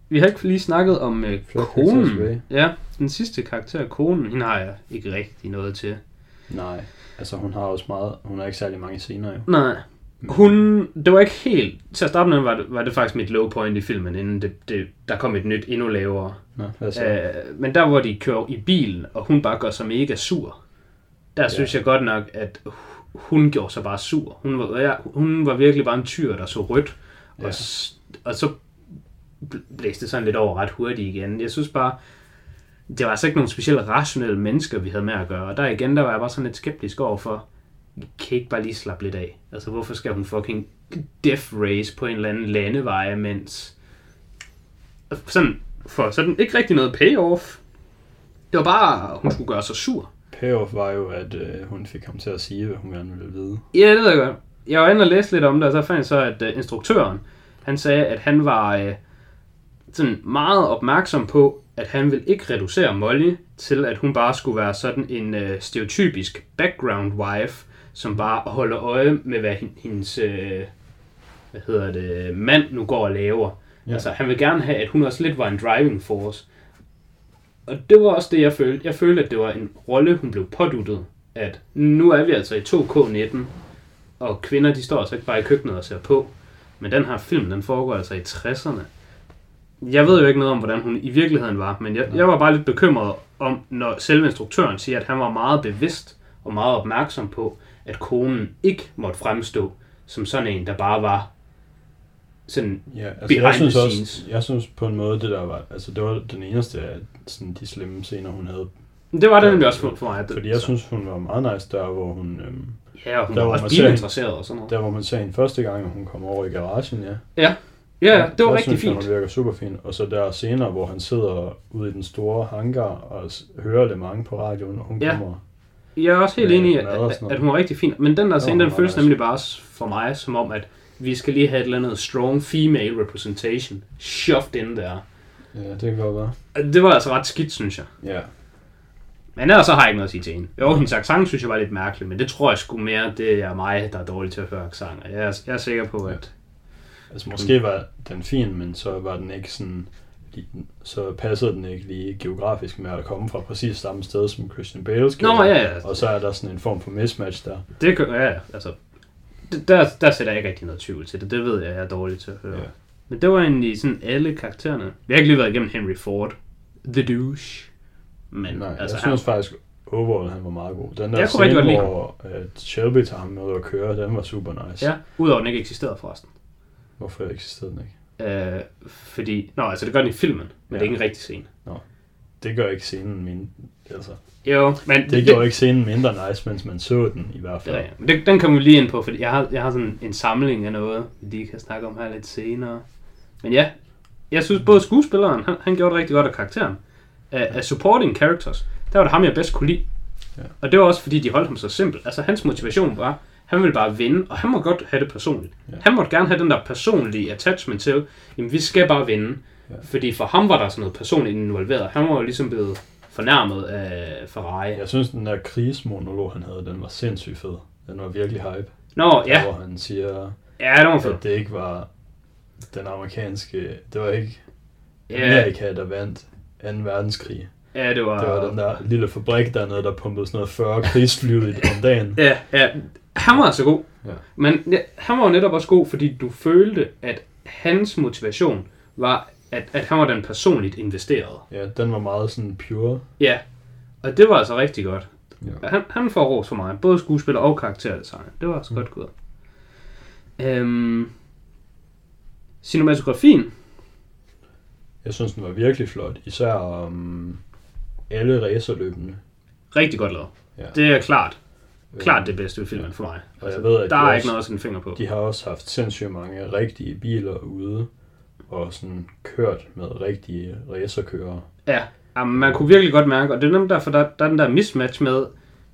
Vi har ikke lige snakket om øh, konen. Ja, den sidste karakter, konen, hende har jeg ikke rigtig noget til.
Nej, altså hun har også meget, hun har ikke særlig mange scener jo.
Nej, Hun, det var ikke helt, til at starte med var det, var det faktisk mit low point i filmen, inden det, det, der kom et nyt endnu lavere.
Nå, så?
Øh, men der hvor de kører i bilen, og hun bare gør sig mega sur, der ja. synes jeg godt nok, at hun gjorde sig bare sur. Hun var, ja, hun var virkelig bare en tyr, der så rødt, ja. og, s- og så bl- blæste det sådan lidt over ret hurtigt igen. Jeg synes bare, det var altså ikke nogen specielt rationelle mennesker, vi havde med at gøre. Og der igen, der var jeg bare sådan lidt skeptisk overfor, kan ikke bare lige slappe lidt af. Altså, hvorfor skal hun fucking death race på en eller anden landevej, mens... Sådan, for sådan ikke rigtig noget payoff. Det var bare, hun skulle gøre sig sur.
Payoff var jo, at øh, hun fik ham til at sige, hvad hun gerne ville vide.
Ja, det ved jeg godt. Jeg var inde og læste lidt om det, og så fandt jeg så, at uh, instruktøren, han sagde, at han var uh, sådan meget opmærksom på, at han ville ikke reducere Molly til, at hun bare skulle være sådan en uh, stereotypisk background wife, som bare holder øje med, hvad hendes uh, hvad hedder det, mand nu går og laver.
Ja.
Altså, han vil gerne have, at hun også lidt var en driving force. Og det var også det, jeg følte. Jeg følte, at det var en rolle, hun blev påduttet. At nu er vi altså i 2K19, og kvinder, de står altså ikke bare i køkkenet og ser på. Men den her film, den foregår altså i 60'erne. Jeg ved jo ikke noget om, hvordan hun i virkeligheden var, men jeg, jeg var bare lidt bekymret om, når selve instruktøren siger, at han var meget bevidst og meget opmærksom på, at konen ikke måtte fremstå som sådan en, der bare var sådan
Ja, altså
Behind
jeg synes
the
også, jeg synes på en måde, det der var, altså det var den eneste af sådan, de slemme scener, hun havde.
Det var det nemlig også for, for mig. Det,
Fordi jeg
så-
synes, hun var meget nice der, hvor hun, øhm,
Ja, og hun
der,
var også bilinteresseret og sådan noget.
der hvor man ser hende første gang, og hun kommer over i garagen, ja.
Ja, ja, ja det var
der
rigtig
synes jeg,
fint.
hun virker super fint. Og så der senere, hvor han sidder ude i den store hangar og hører Le Mans på radioen, og hun
Ja.
kommer.
Jeg er også helt enig i, at, at hun var rigtig fin. Men den der scene, den føles nemlig bare for mig som om, at vi skal lige have et eller andet strong female representation shoved in der.
Ja, det kan godt være.
Det var altså ret skidt, synes jeg.
Ja,
Men ellers så har jeg ikke noget at sige til hende. Jo, hendes accent synes jeg var lidt mærkelig, men det tror jeg sgu mere, det er mig, der er dårlig til at høre accenter. Jeg er, jeg er sikker på, at...
altså måske var den fin, men så var den ikke sådan... Så passede den ikke lige geografisk med at komme fra præcis samme sted, som Christian Bale skal.
Nå, ja, ja.
Og så er der sådan en form for mismatch der.
Det kan, ja, altså... Der, der sætter jeg ikke rigtig noget tvivl til det. Det ved jeg, jeg er dårlig til at høre.
Ja.
Men det var egentlig sådan alle karaktererne. Vi har ikke lige været igennem Henry Ford. The douche. Men
Nej,
altså,
jeg synes faktisk, overall han var meget god. Den der
Jeg kunne
scene, hvor at Shelby tager ham med ud at køre, den var super nice.
Ja, udover at den ikke eksisterede forresten.
Hvorfor eksisterede den ikke?
Øh, fordi, nå, altså det gør den i filmen, men ja. Det er ikke en rigtig scene.
Det gør ikke scenen min... Altså,
Jo, men
det gjorde ikke scenen mindre nice, mens man så den i hvert fald.
Ja, ja. Men det, den kommer vi lige ind på, fordi jeg har, jeg har sådan en samling af noget, vi lige kan snakke om her lidt senere. Men ja, jeg synes både skuespilleren, han, han gjorde det rigtig godt af karakteren. Af, af supporting characters, der var det ham, jeg bedst kunne lide.
Ja.
Og det var også fordi, de holdt ham så simpel. Altså hans motivation var, han ville bare vinde, og han må godt have det personligt.
Ja.
Han måtte gerne have den der personlige attachment til, jamen vi skal bare vinde.
Ja.
Fordi for ham var der sådan noget personligt involveret. Han var jo ligesom blevet fornærmet af Ferrari.
Jeg synes, den der krigsmonolog, han havde, den var sindssygt fed. Den var virkelig hype.
Nå,
Der,
ja.
hvor han siger,
Ja, det var fedt.
at det ikke var den amerikanske... Det var ikke. Amerika, der vandt 2. verdenskrig.
Ja, det var...
Det var den der lille fabrik dernede, der pumpede sådan noget 40 krigsfly om dagen.
Ja, ja. Han var altså god.
Ja.
Men ja, han var jo netop også god, fordi du følte, at hans motivation var, at, at han var den personligt investerede.
Ja, den var meget sådan pure.
Ja, og det var altså rigtig godt.
Ja.
Han, han får ros for mig, både skuespiller og karakterdesign. Det var altså mm. godt gået. Øhm, cinematografien,
Jeg synes, den var virkelig flot. Især om alle racerløbene.
rigtig godt lavet.
Ja.
Det er klart, klart det bedste ved filmen for mig.
Og jeg ved, at
der
de
er
også-
ikke noget at sætte finger på.
De har også haft sindssygt mange rigtige biler ude. Og sådan kørt med rigtige racerkørere.
Ja, jamen, man kunne virkelig godt mærke, og det er nemlig derfor, der, der er den der mismatch med,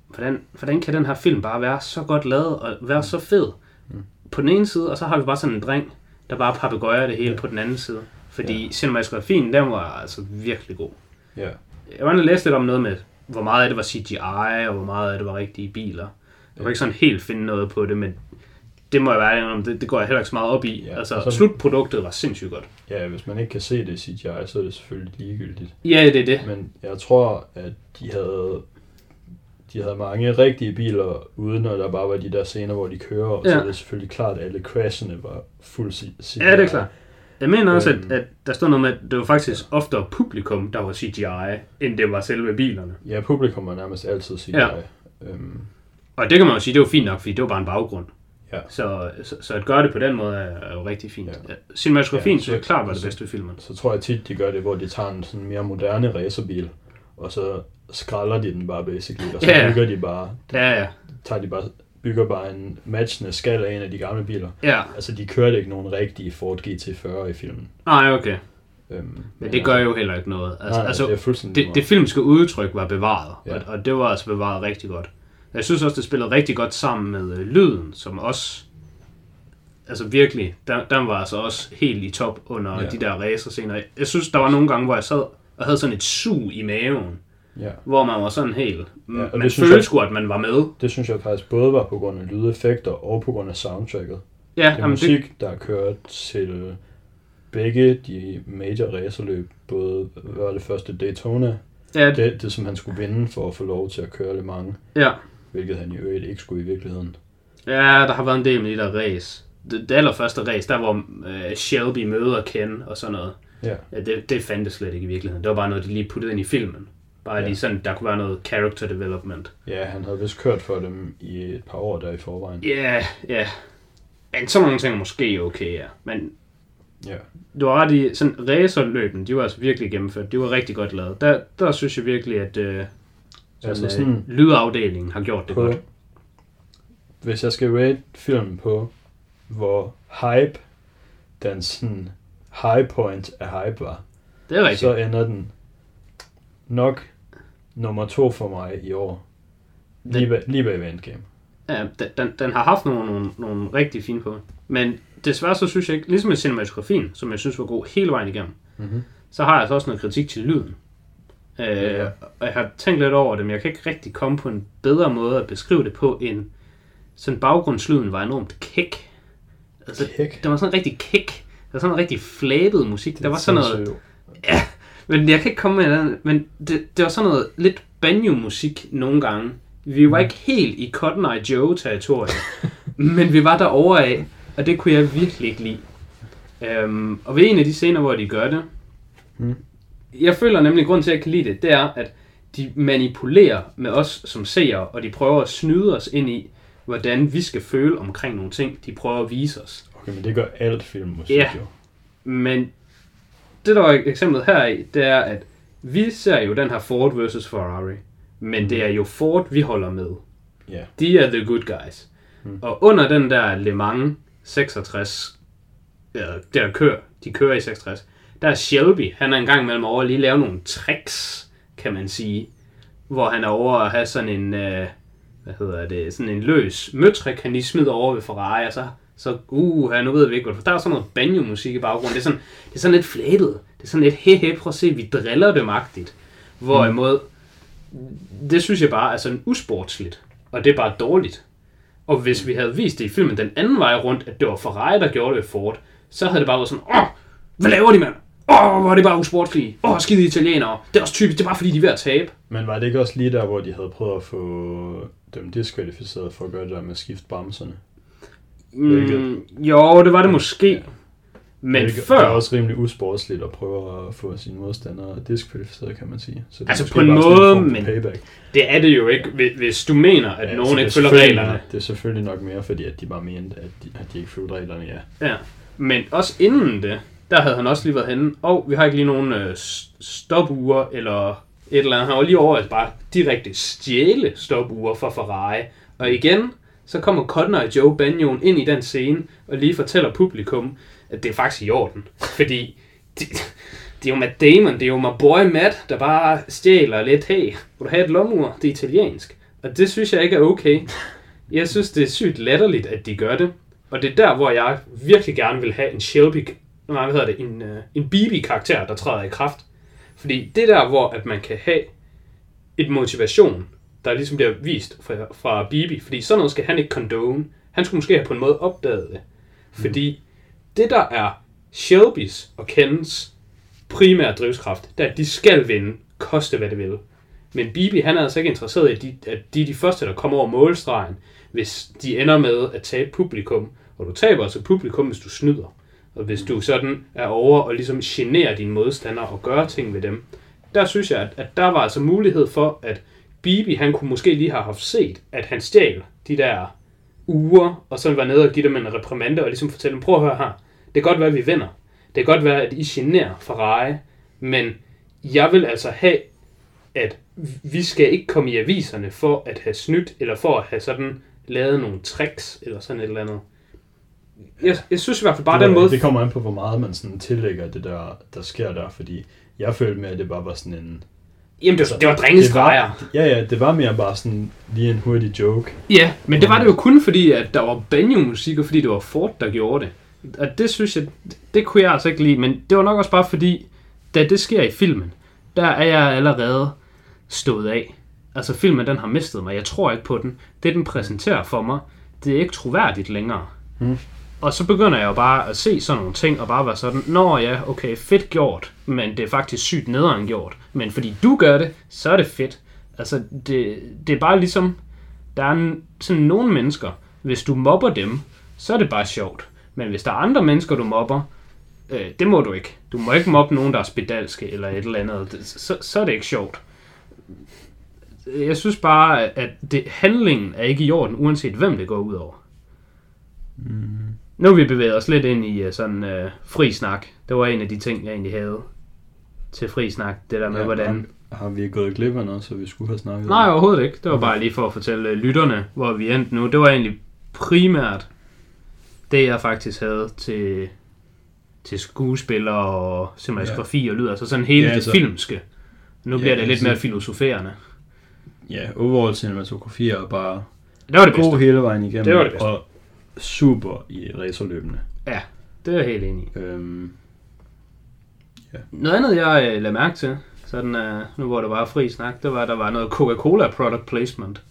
hvordan, hvordan kan den her film bare være så godt lavet og være så fed
Mm.
på den ene side, og så har vi bare sådan en dreng, der bare papegøjer det hele
Ja.
på den anden side. Fordi
Ja.
cinematografien, den var altså virkelig god.
Ja.
Jeg var læse lidt om noget med, hvor meget af det var CGI, og hvor meget af det var rigtige biler. Jeg kunne ikke sådan helt finde noget på det, men det må jeg være om, det, det går jeg heller ikke så meget op i.
Ja,
altså,
så-
slutproduktet var sindssygt godt.
ja, hvis man ikke kan se det i CGI, så er det selvfølgelig ligegyldigt.
Ja, det er det.
Men jeg tror, at de havde... de havde mange rigtige biler, uden at der bare var de der scener, hvor de kører, og ja. så er det selvfølgelig klart, at alle crashene var fuld CGI.
Ja, det er klart. Jeg mener også,
Øhm.
at, at der stod noget med, at det var faktisk oftere publikum, der var CGI, end det var selve bilerne.
Ja, publikum er nærmest altid CGI.
Ja.
Øhm,
Og det kan man jo sige, det var fint nok, fordi det var bare en baggrund.
Ja.
Så, så, så at gøre det på den måde er, jo rigtig fint.
Ja.
Cinematografien
Ja,
ja, synes jeg
så-
klart var det
så-
bedste ved filmen.
så tror jeg tit, de gør det, hvor de tager en sådan mere moderne racerbil, og så skralder de den bare basically, og så
Ja.
bygger de bare,
Ja, ja.
tager de bare, bygger bare en matchende skal af en af de gamle biler.
Ja,
Altså, de kørte ikke nogen rigtige Ford GT40 i filmen.
nej, okay.
Øhm,
Men det gør jo heller ikke noget. Altså,
Nej,
altså
det er
det, det filmske udtryk var bevaret,
Ja.
og, og det var altså bevaret rigtig godt. Jeg synes også, det spillede rigtig godt sammen med øh, lyden, som også, altså virkelig, den, den var altså også helt i top under
Ja.
de der racerscener. Jeg synes, der var nogle gange, hvor jeg sad og havde sådan et sug i maven,
Ja,
hvor man var sådan helt,
Ja, og
man
det
følte
jeg-
sgu, at man var med.
det synes jeg faktisk både var på grund af lydeffekter og på grund af soundtracket.
Ja,
Det er
jamen,
musik, det... der er kørt til begge de major racerløb, både hvad var det første Daytona,
det, ja, det,
det, som han skulle vinde for at få lov til at køre Le Mans,
ja.
hvilket han i øvrigt ikke skulle i virkeligheden.
ja, der har været en del med de der race. Det, det allerførste race, der hvor øh, Shelby møder Ken og sådan noget.
Ja,
Ja, det, det fandtes slet ikke i virkeligheden. Det var bare noget, de lige puttede ind i filmen. Bare
Ja.
lige sådan, der kunne være noget character development.
ja han havde vist kørt for dem i et par år der i forvejen.
Ja, yeah, ja. Yeah. Men sådan nogle ting er måske okay, ja. Men
Ja,
du har ret i, sådan racerløben, de var altså virkelig gennemført. De var rigtig godt lavet. Der, der synes jeg virkelig, at øh, sådan,
Altså sådan,
øh, lydafdelingen har gjort det
på,
godt.
hvis jeg skal rate filmen på, hvor hype den sådan high point af hype var,
Det er rigtigt.
så ender den nok nummer to for mig i år. Lige, bag, lige bag ved Endgame.
Ja, den, den, den har haft nogle, nogle, nogle rigtig fine på. Men desværre så synes jeg ikke, ligesom med cinematografien, som jeg synes var god hele vejen igennem,
Mm-hmm.
så har jeg altså også noget kritik til lyden. Øh,
Ja.
Og jeg har tænkt lidt over det, men jeg kan ikke rigtig komme på en bedre måde at beskrive det på, end sådan baggrundslyden var enormt kæk. Altså,
Kæk?
det var sådan rigtig kæk. Det var sådan en rigtig flabet musik. Der var sådan noget,
Sindssygt.
Men jeg kan ikke komme med andet, men det, det var sådan noget lidt banjo-musik nogle gange. Vi var ikke helt i Cotton Eye Joe-territoriet, men vi var derovre af, og det kunne jeg virkelig ikke lide. Øhm, og ved en af de scener, hvor de gør det,
Mm.
jeg føler nemlig, at grunden til, at jeg kan lide det, det er, at de manipulerer med os som seere, og de prøver at snyde os ind i, hvordan vi skal føle omkring nogle ting, de prøver at vise os.
Okay, men det gør alt filmmusik
Ja.
jo.
Men det, der er eksemplet her i, det er, at vi ser jo den her Ford versus Ferrari, men det er jo Ford, vi holder med.
Ja.
De er the good guys.
Mm.
Og under den der Le Mans 66, ja, der kører, de kører i 66, der er Shelby, han er en gang imellem over at lige lave nogle tricks, kan man sige. Hvor han er over at have sådan en, øh, hvad hedder det, sådan en løs møtrik, han lige smider over ved Ferrari, og så, så uh, nu ved vi ikke, hvorfor. der er sådan noget banjo-musik i baggrunden. Det er sådan, det er sådan lidt flættet. Det er sådan lidt, he, he, prøv at se, vi driller dem agtigt. Hvorimod, mm. det synes jeg bare er sådan usportsligt, og det er bare dårligt. Og hvis vi havde vist det i filmen den anden vej rundt, at det var Ferrari, der gjorde det ved Ford, så havde det bare været sådan, åh, hvad laver de, mand? Åh, hvor er det bare usportslige. Åh, skide italienere. Det er også typisk, det er bare fordi, de er ved at tabe.
Men var det ikke også lige der, hvor de havde prøvet at få dem diskvalificeret for at gøre det der med at skifte bremserne?
Mm, jo, det var det måske. Men
det, er-
før...
Det er også rimelig usportsligt at prøve at få sine modstandere diskvalificeret, kan man sige. Så det
Altså, på en måde,
for
men-
Payback.
Det er det jo ikke, hvis- du mener, at
Ja,
ja, nogen
er
ikke følger reglerne.
Nok, det er selvfølgelig nok mere, fordi at de bare mente, at de, at de ikke følte reglerne, ja.
Ja. Men også inden det, der havde han også lige været henne. Og vi har ikke lige nogen øh, s- stopuger eller et eller andet. Han var lige over at bare direkte stjæle stopuger fra Ferrari. Og igen, så kommer Cotton og Joe Banjon ind i den scene og lige fortæller publikum, at det er faktisk i orden. Fordi det, det er jo Matt Damon, det er jo my boy Matt, der bare stjæler lidt. Hey, vil du have et lommeur? Det er italiensk. Og det synes jeg ikke er okay. Jeg synes, det er sygt latterligt, at de gør det. Og det er der, hvor jeg virkelig gerne vil have en Shelby, nej, hvad hedder det, en, øh, en BB-karakter, der træder i kraft. Fordi det er der, hvor at man kan have et motivation, der ligesom bliver vist fra, fra Bibi. Fordi sådan noget skal han ikke condone. Han skulle måske have på en måde opdaget det. Fordi det, der er Shelbys og Kens primære drivskraft, det er, at de skal vinde, koste hvad det vil. Men Bibi, han er altså ikke interesseret i, at de, at de er de første, der kommer over målstregen, hvis de ender med at tabe publikum. Og du taber altså publikum, hvis du snyder. Og hvis du sådan er over og ligesom generer dine modstandere og gør ting ved dem. Der synes jeg, at, at der var altså mulighed for, at Bibi, han kunne måske lige have haft set, at han stjal de der uger, og så var nede og give dem en reprimande, og ligesom fortælle dem, prøv at høre her, det kan godt være, at vi vinder. Det kan godt være, at I generer Ferrari, men jeg vil altså have, at vi skal ikke komme i aviserne for at have snydt, eller for at have sådan lavet nogle tricks, eller sådan et eller andet. Jeg, jeg synes i hvert fald bare
det,
den måde...
Det kommer an på, hvor meget man sådan tillægger det der, der sker der, fordi jeg følte med, at det bare var sådan en...
Jamen, det var, det var drengestreger.
Det var, ja, ja, det var mere bare sådan lige en hurtig joke.
Ja, men det var det jo kun fordi, at der var banjo-musik, og fordi det var Ford, der gjorde det. Og det synes jeg, det kunne jeg altså ikke lide, men det var nok også bare fordi, da det sker i filmen, der er jeg allerede stået af. Altså filmen, den har mistet mig. Jeg tror ikke på den. Det, den præsenterer for mig, det er ikke troværdigt længere.
Mm.
Og så begynder jeg jo bare at se sådan nogle ting, og bare være sådan, Nå ja, okay, fedt gjort, men det er faktisk sygt nederen gjort. Men fordi du gør det, så er det fedt. Altså, det, det er bare ligesom, der er sådan nogle mennesker, hvis du mobber dem, så er det bare sjovt. Men hvis der er andre mennesker, du mobber, øh, det må du ikke. Du må ikke mobbe nogen, der er spedalske eller et eller andet. Det, så, så er det ikke sjovt. Jeg synes bare, at det, handlingen er ikke i orden, uanset hvem det går ud over. Mm. Nu har vi bevæget os lidt ind i øh, sådan uh, fri snak. Det var en af de ting, jeg egentlig havde til fri snak. Det der med, ja, hvordan...
Har, vi gået glip af noget, så vi skulle have snakket
Nej, overhovedet ikke. Det var bare lige for at fortælle øh, lytterne, hvor vi endte nu. Det var egentlig primært det, jeg faktisk havde til, til skuespillere og cinematografi ja. og lyd. Altså sådan hele
Ja, altså-
det filmske. Nu
Ja,
bliver det lidt mere filosoferende.
Ja, overall cinematografi er bare
Det var det bedste.
god hele vejen igennem.
Det var det bedste.
Og super i racerløbene.
Ja, det er jeg helt enig i.
Øhm,
Noget andet, jeg øh, lagde mærke til, sådan, uh, nu hvor der var fri snak, det var, at der var noget Coca-Cola product placement.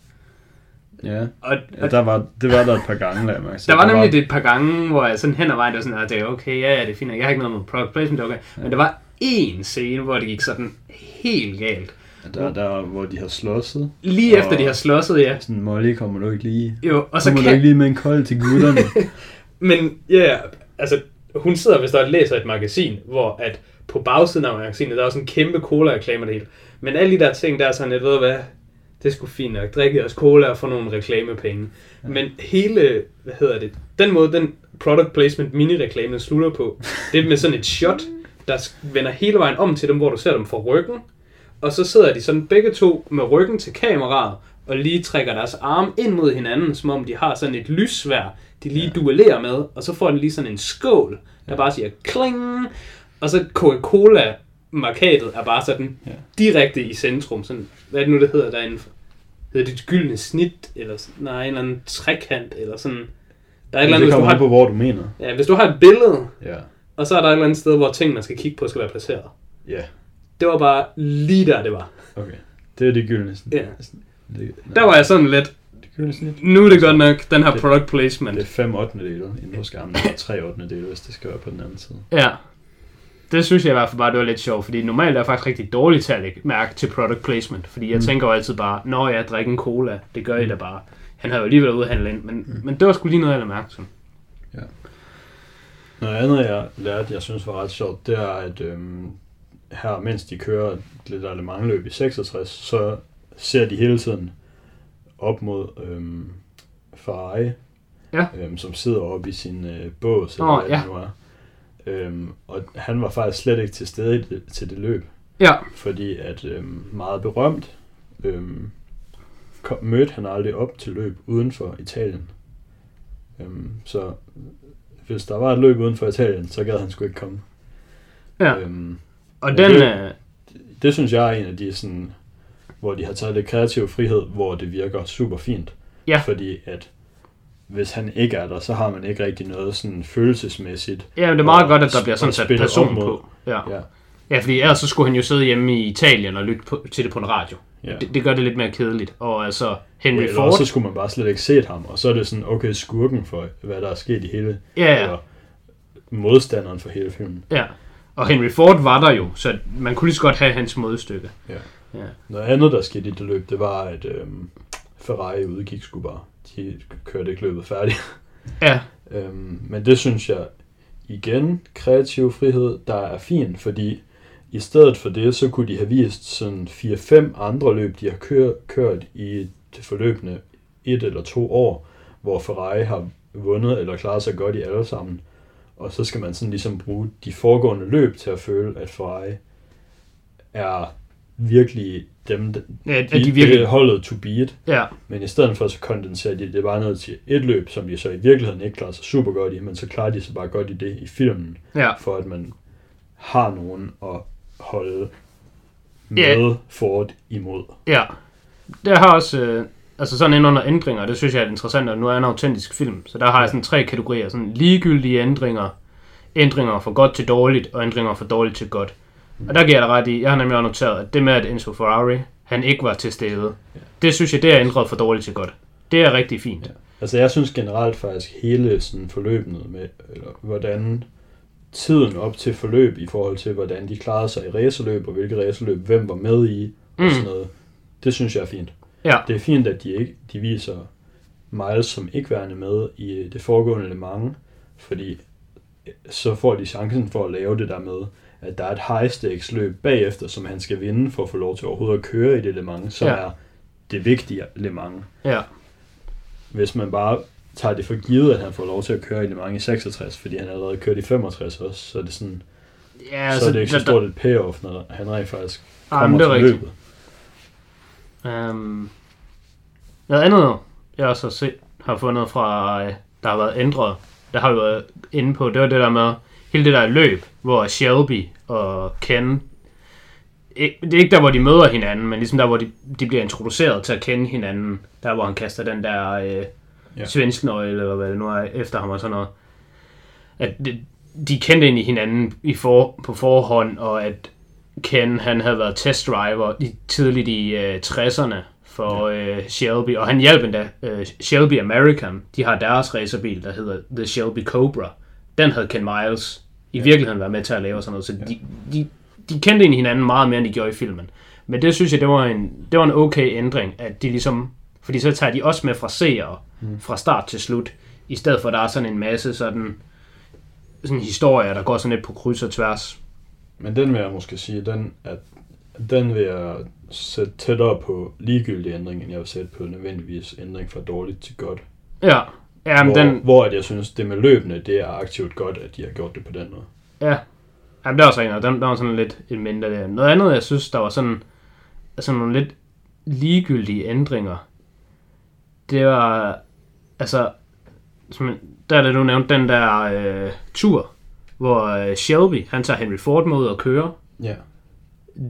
ja,
Og,
ja der var, det var der et par gange, lad mig
Der var nemlig det et par gange, hvor jeg sådan hen ad vejen, der var sådan, at det er okay, ja, ja, det er fint, jeg har ikke noget med product placement, det okay. Men der var én scene, hvor det gik sådan helt galt.
Der, der, hvor de har slåsset.
Lige efter de har slåsset, ja.
Sådan, Molly, kommer du ikke lige...
Jo, og så
Kommer du
kan...
ikke lige med en kold til gutterne?
Men ja, yeah, altså, hun sidder vist og læser et magasin, hvor at på bagsiden af magasinet, der er sådan en kæmpe cola-reklamer det hele. Men alle de der ting, der er sådan, jeg ved hvad, det sgu fint nok. Drikke jeres cola og få nogle reklamepenge. Ja. Men hele, hvad hedder det, den måde, den product placement mini-reklame slutter på, det er med sådan et shot, der vender hele vejen om til dem, hvor du ser dem fra ryggen. Og så sidder de sådan begge to med ryggen til kameraet, og lige trækker deres arme ind mod hinanden, som om de har sådan et lyssvær, de lige ja. duellerer med, og så får den lige sådan en skål, der bare siger kling, og så Coca-Cola-markatet er bare sådan
Ja.
direkte i centrum. Sådan, hvad er det nu, det hedder derinde? Hedder det et gyldne snit, eller sådan- nej, en eller anden trekant, eller sådan. Der er et eller andet,
det
hvis du,
kommer
har,
på, hvor du mener.
ja, hvis du har et billede,
Ja.
og så er der et eller andet sted, hvor ting, man skal kigge på, skal være placeret.
Ja,
Det var bare lige der, det var.
okay. Det er det gyldne snit.
Ja.
Det,
Der var jeg sådan lidt,
det gyldne snit.
nu er det godt nok, den her
Det-
product placement.
Det er 5 8. dele inde på skærmen, og 3 8. dele, hvis det skal være på den anden side.
Ja. Det synes jeg i hvert fald bare, det var lidt sjovt, fordi normalt er jeg faktisk rigtig dårlig til at lægge mærke til product placement, fordi jeg mm. tænker jo altid bare, når jeg drikker en cola, det gør I da bare. Han havde jo alligevel været ude at handle ind, men, mm. men det var sgu lige noget, jeg lagde mærke til.
Noget andet, jeg lærte, jeg synes var ret sjovt, det er, at øhm, her, mens de kører lidt af løb i 66, så ser de hele tiden op mod øhm, Ferrari,
Ja.
øhm, som sidder oppe i sin øh, bås, eller
Åh,
hvad
ja.
det nu er. Øhm, og han var faktisk slet ikke til stede det, til det løb,
Ja,
fordi at øhm, meget berømt øhm, kom, mødte han aldrig op til løb uden for Italien. Øhm, så hvis der var et løb uden for Italien, så gad han sgu ikke komme.
ja.
Øhm,
Og den,
det-
øh,
det synes jeg er en af de sådan, hvor de har taget lidt kreativ frihed, hvor det virker super fint.
Ja.
Fordi at hvis han ikke er der, så har man ikke rigtig noget sådan følelsesmæssigt.
ja, men det er meget
og-
godt, at der bliver sådan sat person på. Ja.
Ja,
ja, fordi ellers så skulle han jo sidde hjemme i Italien og lytte på, til det på en radio.
ja.
Det, det gør det lidt mere kedeligt. Og altså, Henry
Eller
Ford,
så skulle man bare slet ikke set ham, og så er det sådan, okay, skurken for, hvad der er sket i hele,
ja, ja.
eller modstanderen for hele filmen.
Ja, og Henry Ford var der jo, så man kunne lige så godt have hans modstykke.
Ja.
Ja.
Noget andet, der skete i det løb, det var, at øhm, Ferrari udgik sgu bare. De kørte ikke løbet færdigt.
Ja,
Øhm, men det synes jeg igen, kreativ frihed, der er fint, fordi i stedet for det, så kunne de have vist sådan 4-5 andre løb, de har kør, kørt i det forløbende et eller to år, hvor Ferrari har vundet eller klaret sig godt i alle sammen. Og så skal man sådan ligesom bruge de foregående løb til at føle, at Ferrari er virkelig dem, de,
ja de virkelig...
holdet to beat.
Ja,
Men i stedet for, så kondenserer de det bare ned til et løb, som de så i virkeligheden ikke klarer sig super godt i, men så klarer de sig bare godt i det i filmen,
ja.
for at man har nogen at holde
Ja.
med Ford imod.
Ja, det har også, øh, altså sådan ind under ændringer, det synes jeg er interessant, og nu er en autentisk film, så der har jeg sådan tre kategorier, sådan ligegyldige ændringer, ændringer fra godt til dårligt, og ændringer fra dårligt til godt. Og der giver jeg dig ret i, jeg har nemlig også noteret, at det med, at Enzo Ferrari, han ikke var til stede, det synes jeg, det er ændret fra dårligt til godt. Det er rigtig fint.
Ja. Altså jeg synes generelt faktisk hele sådan forløbet med, eller hvordan tiden op til forløb i forhold til, hvordan de klarede sig i racerløb, og hvilke racerløb, hvem var med i, og
Mm.
sådan noget, det synes jeg er fint.
Ja,
Det er fint, at de, ikke, de viser Miles som ikke værende med i det foregående Le Mans, fordi så får de chancen for at lave det der med, at der er et high stakes løb bagefter, som han skal vinde for at få lov til overhovedet at køre i det Le Mans, som
Ja.
er det vigtige Le Mans.
ja,
Hvis man bare tager det for givet, at han får lov til at køre i Le Mans i 66, fordi han allerede kørt i 65 også, så er det sådan,
ja
ja, så er det ikke så stort et payoff, når han rent faktisk kommer
men det er
til
rigtigt.
løbet.
Um, noget andet, jeg også har, set, har fundet fra, øh, der har været ændret, der har vi været inde på, det var det der med, hele det der løb, hvor Shelby og Ken, det er ikke der, hvor de møder hinanden, men ligesom der, hvor de, de bliver introduceret til at kende hinanden, der hvor han kaster den der øh,
Ja.
svensknøgle, eller hvad det nu er, efter ham og sådan noget. At de, de kendte egentlig hinanden i for, på forhånd, og at Ken, han havde været testdriver i, tidligt i øh, 60'erne for øh, Shelby, og han hjalp endda øh, Shelby American. De har deres racerbil, der hedder The Shelby Cobra. Den havde Ken Miles i virkeligheden været med til at lave og sådan noget, så de, de, de kendte egentlig hinanden meget mere, end de gjorde i filmen. Men det synes jeg, det var en, det var en okay ændring, at de ligesom, fordi så tager de også med fra seere, mm. fra start til slut, i stedet for at der er sådan en masse sådan, sådan historier, der går sådan lidt på kryds og tværs.
Men den vil jeg måske sige, den, at den vil jeg sætte tættere på ligegyldig ændring, end jeg vil sætte på nødvendigvis ændring fra dårligt til godt.
Ja, Jamen,
hvor,
den,
hvor at jeg synes, det med løbende, det er aktivt godt, at de har gjort det på den måde.
Ja. Jamen, det var så en, og den, der var sådan lidt et mindre der. Noget andet, jeg synes, der var sådan, altså nogle lidt ligegyldige ændringer. Det var, altså, som, der er det, du nævnte, den der øh, tur, hvor øh, Shelby, han tager Henry Ford med ud og køre.
Ja.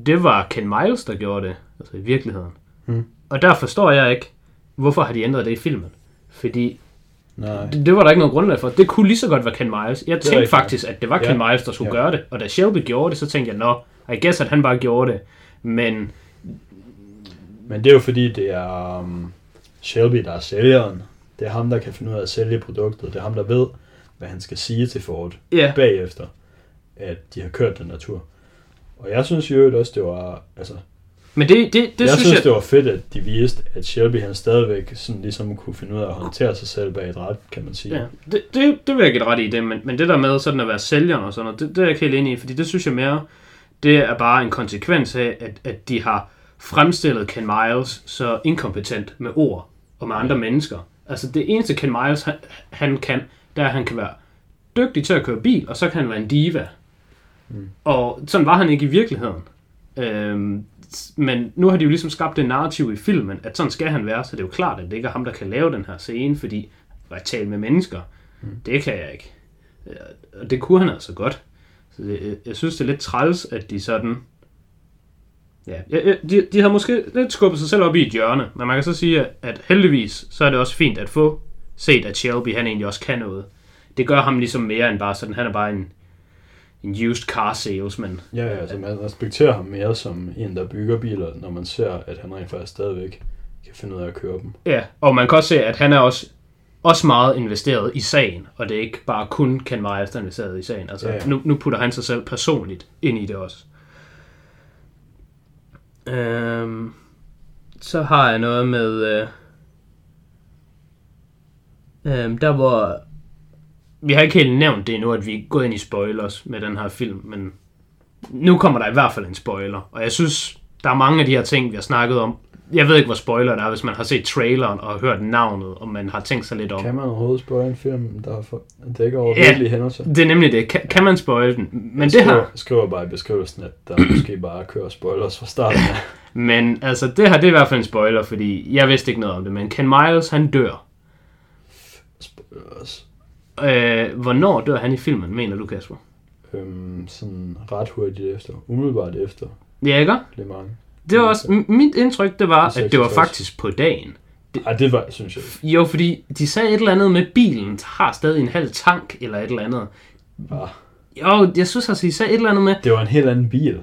Det var Ken Miles, der gjorde det, altså i virkeligheden.
Hmm.
Og der forstår jeg ikke, hvorfor har de ændret det i filmen. Fordi
Nej.
det, det var der ikke noget grundlag for. Det kunne lige så godt være Ken Miles. Jeg tænkte
rigtigt.
faktisk, at det var Ken
Ja.
Miles, der skulle
Ja.
gøre det. Og da Shelby gjorde det, så tænkte jeg, nå, I guess, at han bare gjorde det. Men
Men det er jo fordi, det er um, Shelby, der er sælgeren. Det er ham, der kan finde ud af at sælge produktet. Det er ham, der ved, hvad han skal sige til Ford
ja,
bagefter, at de har kørt den der tur. Og jeg synes jo også, det var, altså,
men det, det, det
jeg
synes
synes,
jeg...
det var fedt, at de viste, at Shelby han stadigvæk sådan ligesom kunne finde ud af at håndtere sig selv bag et ret, kan man sige.
Ja, det, det, det vil jeg give ret i det, men, men det der med sådan at være sælgeren og sådan noget, det, det er jeg ikke helt enig i, fordi det synes jeg mere, det er bare en konsekvens af, at, at de har fremstillet Ken Miles så inkompetent med ord og med andre mennesker. Altså det eneste Ken Miles han, han kan, det er, at han kan være dygtig til at køre bil, og så kan han være en diva. Mm. Og sådan var han ikke i virkeligheden. Øhm, men nu har de jo ligesom skabt det narrativ i filmen, at sådan skal han være, så det er jo klart, at det ikke er ham, der kan lave den her scene, fordi at tale med mennesker, mm. det kan jeg ikke. Øh, Og det kunne han altså godt. Så det, jeg synes, det er lidt træls, at de sådan... Ja, de, de har måske lidt skubbet sig selv op i et hjørne, men man kan så sige, at, at heldigvis, så er det også fint at få set, at Shelby, han egentlig også kan noget. Det gør ham ligesom mere end bare sådan, han er bare en, en used car salesman.
Ja, ja, altså man respekterer ham mere som en, der bygger biler, når man ser, at han rent faktisk stadigvæk kan finde ud af at køre dem.
Ja, og man kan også se, at han er også, også meget investeret i sagen, og det er ikke bare kun Ken Miles, der er investeret i sagen. Altså,
ja.
ja. Nu, nu putter han sig selv personligt ind i det også. Øhm, så har jeg noget med... Øh, øhm, der hvor... Vi har ikke helt nævnt det endnu, at vi er gået ind i spoilers med den her film, men nu kommer der i hvert fald en spoiler. Og jeg synes, der er mange af de her ting, vi har snakket om. Jeg ved ikke, hvor spoiler det er, hvis man har set traileren og hørt navnet, og man har tænkt sig lidt om.
Kan man overhovedet spoil en film, der er for, dækker over
Ja.
virkelige hændelser?
Det er nemlig det. Kan, kan man spoil den? Men det
skriver,
her...
skriver bare i beskrivelsen, at der måske bare kører spoilers fra starten af.
Men altså, det her det er i hvert fald en spoiler, fordi jeg vidste ikke noget om det, men Ken Miles, han dør.
Spoilers.
Øh, hvornår dør han i filmen, mener du, Kasper?
Øhm, sådan ret hurtigt efter. Umiddelbart efter
Ja, ikke?
Le Mans.
Det var også, mit indtryk, det var, at det var
66.
faktisk på dagen.
Ej, det var, synes jeg ikke.
Jo, fordi de sagde et eller andet med, bilen har stadig en halv tank, eller et eller andet.
Ah,
Jo, jeg synes altså, de sagde et eller andet med,
det var en helt anden bil.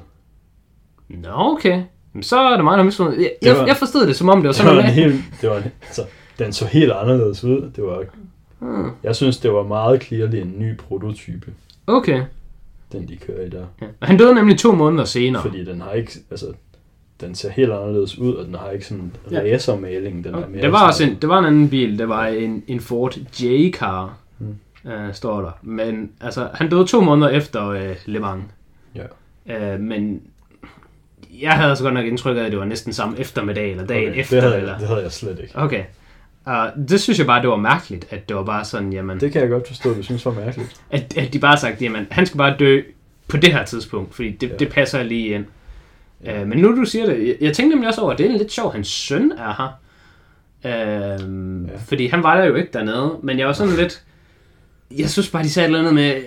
Nå, okay. Men så er det mig, der har misforstået. Jeg,
Det
jeg,
var-
jeg forstod det, som om det var
Det
sådan
var en
noget med.
helt, det var en, altså, den så helt anderledes ud. Det var,
Hmm,
jeg synes, det var meget clearly en ny prototype,
Okay.
den de kører i der.
Ja. Og Han døde nemlig to måneder senere.
Fordi den har ikke, altså, den ser helt anderledes ud, og den har ikke sådan
Ja.
racermaling. Den er mere
Det var også en, det var en anden bil. Det var en, en Ford J-car,
Mm.
øh, står der. Men altså, han døde to måneder efter øh, Le Mans.
Ja.
Øh, men jeg havde altså godt nok indtryk af, at det var næsten samme eftermiddag eller dagen
okay,
efter.
det, havde,
eller...
jeg, det havde jeg slet ikke.
Okay. Uh, det synes jeg bare, det var mærkeligt, at det var bare sådan, jamen,
Det kan jeg godt forstå, du synes var mærkeligt.
at, at de bare sagde, jamen, han skal bare dø på det her tidspunkt, fordi det,
Ja.
det passer lige ind.
Ja.
Uh, men nu du siger det, jeg, jeg tænkte nemlig også over, at det er lidt sjovt, at hans søn er her. Uh, ja. Fordi han var der jo ikke dernede, men jeg var sådan lidt, jeg synes bare, de sagde et eller andet med,